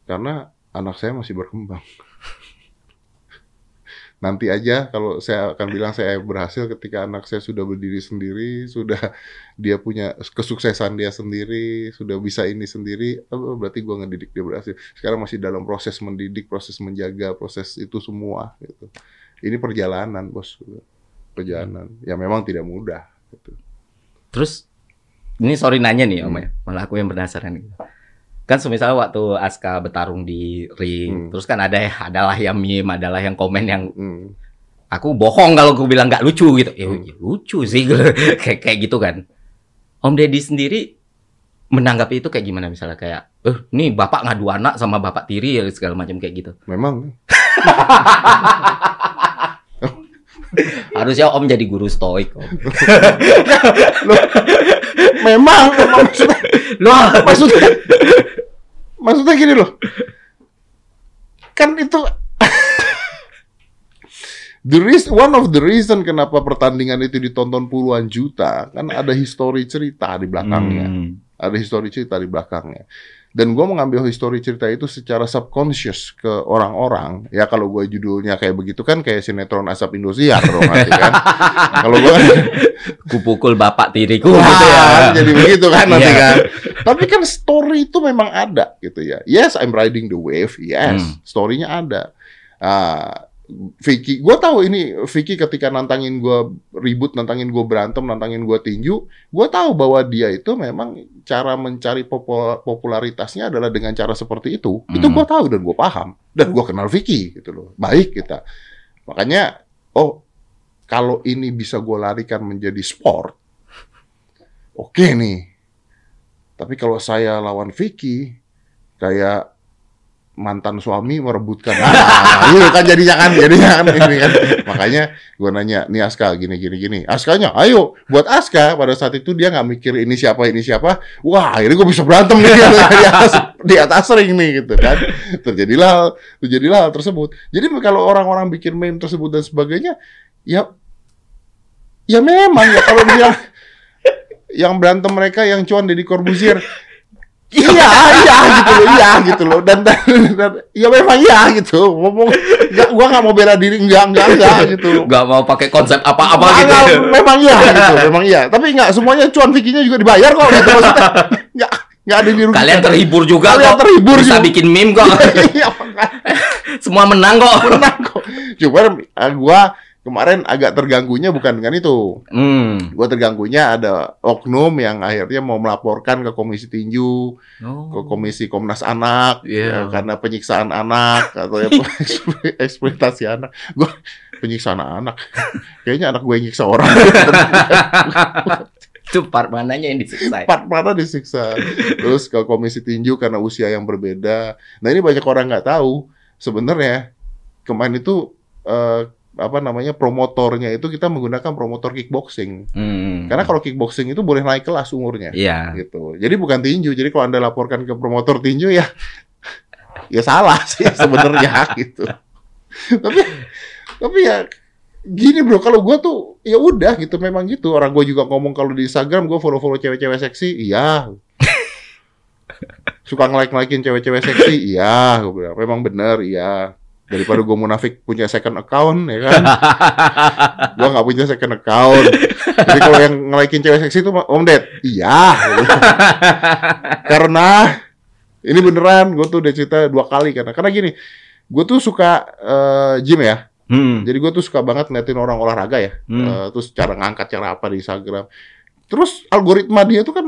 Karena anak saya masih berkembang. Nanti aja kalau saya akan bilang saya berhasil ketika anak saya sudah berdiri sendiri, sudah dia punya kesuksesan dia sendiri, sudah bisa ini sendiri, oh, berarti gua ngedidik dia berhasil. Sekarang masih dalam proses mendidik, proses menjaga, proses itu semua gitu. Ini perjalanan, Bos. Perjalanan. Ya memang tidak mudah gitu. Terus ini sorry nanya nih Om Hmm. ya, malah aku yang penasaran gitu. Kan semisal waktu Aska bertarung di ring, Hmm. terus kan ada adalah yang meme, adalah yang komen yang Hmm. aku bohong kalau aku bilang nggak lucu gitu. Ya, Hmm. ya lucu sih kayak kayak gitu kan. Om Deddy sendiri menanggapi itu kayak gimana misalnya kayak eh nih bapak ngadu anak sama bapak tiri ya segala macam kayak gitu Memang harusnya om jadi guru stoik om memang memang maksudnya, loh maksudnya maksudnya gini loh. Kan itu The reason, one of the reason kenapa pertandingan itu ditonton puluhan juta kan ada histori cerita di belakangnya. Hmm. ada histori cerita di belakangnya. Dan gue mengambil histori cerita itu secara subconscious ke orang-orang. Ya kalau gue judulnya kayak begitu kan kayak sinetron asap Indosiar dong nanti kan. kalau gue kupukul bapak tiriku Wah, gitu ya jadi begitu kan nanti Iya. kan. Tapi kan story itu memang ada gitu ya. Yes, I'm riding the wave. Yes, Hmm. story-nya ada. Ah, Vicky, gue tahu ini Vicky ketika nantangin gue ribut, nantangin gue berantem, nantangin gue tinju, gue tahu bahwa dia itu memang cara mencari popul- popularitasnya adalah dengan cara seperti itu. Itu Hmm. gue tahu dan gue paham dan gue kenal Vicky gitu loh. Baik kita. Makanya, oh kalau ini bisa gue larikan menjadi sport, oke nih. Tapi kalau saya lawan Vicky, kayak mantan suami merebutkan. Nah, itu kan jadinya kan, jadinya kan ini kan. Makanya gue nanya, nih Aska gini gini gini. Askanya, ayo buat Aska pada saat itu dia nggak mikir ini siapa ini siapa. Wah, akhirnya gue bisa berantem nih di atas di atas ring nih gitu kan. Terjadilah terjadilah hal tersebut. Jadi kalau orang-orang bikin meme tersebut dan sebagainya, ya ya memang ya kalau dia yang berantem mereka yang cuan Deddy Corbuzier iya iya gitu loh iya gitu loh. Dan dan, dan ya memang iya gitu. Ngomong nggak gua nggak mau bela diri enggak enggak enggak gitu. Nggak mau pakai konsep apa-apa Nggak, gitu nggak, memang iya gitu memang iya. Tapi nggak semuanya cuan Vicky-nya juga dibayar kok gitu maksudnya. Nggak nggak ada dirugikan. Kalian terhibur juga Kalian kok. terhibur bisa juga. bikin meme kok. Iya, semua menang kok. Menang kok. Cuman eh, gua kemarin agak terganggunya bukan dengan itu hmm. gua terganggunya ada oknum yang akhirnya mau melaporkan ke komisi tinju ke komisi Komnas Anak Oh. Iya. ya, karena penyiksaan anak atau ya, eksploitasi anak. Gue penyiksaan anak. Kayaknya anak gue yang nyiksa orang. itu part mananya yang disiksa Part mana disiksa. Terus ke komisi tinju karena usia yang berbeda. Nah ini banyak orang nggak tahu sebenarnya kemarin itu eh, apa namanya promotornya itu kita menggunakan promotor kickboxing. Hmm. Karena kalau kickboxing itu boleh naik kelas umurnya. iya gitu. Jadi bukan tinju. Jadi kalau anda laporkan ke promotor tinju ya, ya salah sih sebenarnya gitu. tapi tapi ya gini bro, kalau gue tuh ya udah gitu, memang gitu. Orang gue juga ngomong kalau di Instagram gue follow follow cewek-cewek seksi, iya. Suka nge like ngelakin cewek-cewek seksi, iya. Gue bilang memang bener, iya. Daripada gue munafik punya second account ya kan. gue nggak punya second account. Jadi kalau yang nge-likein cewek seksi itu Om Ded, iya. karena ini beneran, gue tuh udah cerita dua kali karena karena gini, gue tuh suka eh, gym ya. Hmm. Jadi gue tuh suka banget ngeliatin orang olahraga ya. Hmm. Eh, terus cara ngangkat cara apa di Instagram. Terus algoritma dia tuh kan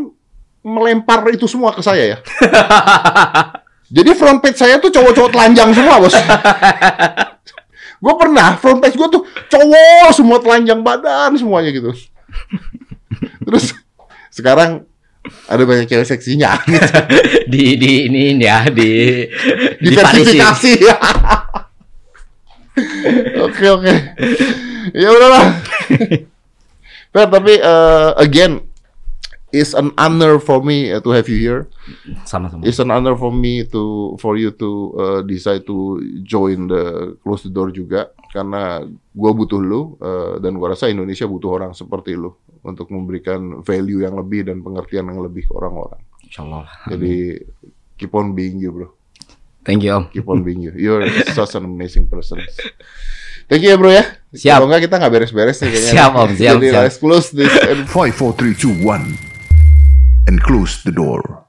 melempar itu semua ke saya ya. Jadi front page saya tuh cowok-cowok telanjang semua bos. gue pernah front page gue tuh cowok semua telanjang badan semuanya gitu. Terus sekarang ada banyak cewek seksinya. di di ini ya di diparisi. Diversifikasi. Oke oke. Ya udahlah. Fer, tapi eh, again, it's an honor for me uh, to have you here. sama-sama It's an honor for me to for you to uh, decide to join the close the door juga karena gua butuh lu uh, dan gua rasa Indonesia butuh orang seperti lu untuk memberikan value yang lebih dan pengertian yang lebih ke orang-orang. insyaallah Jadi keep on being you, bro. thank you om Keep on being you. You're such an amazing person. Thank you ya bro ya. Siap. Kalau enggak kita nggak beres-beres nih kayaknya. Siap, Om. Siap, Jadi siap. let's close this and 5, 4, 3, 2, 1. And closed the door.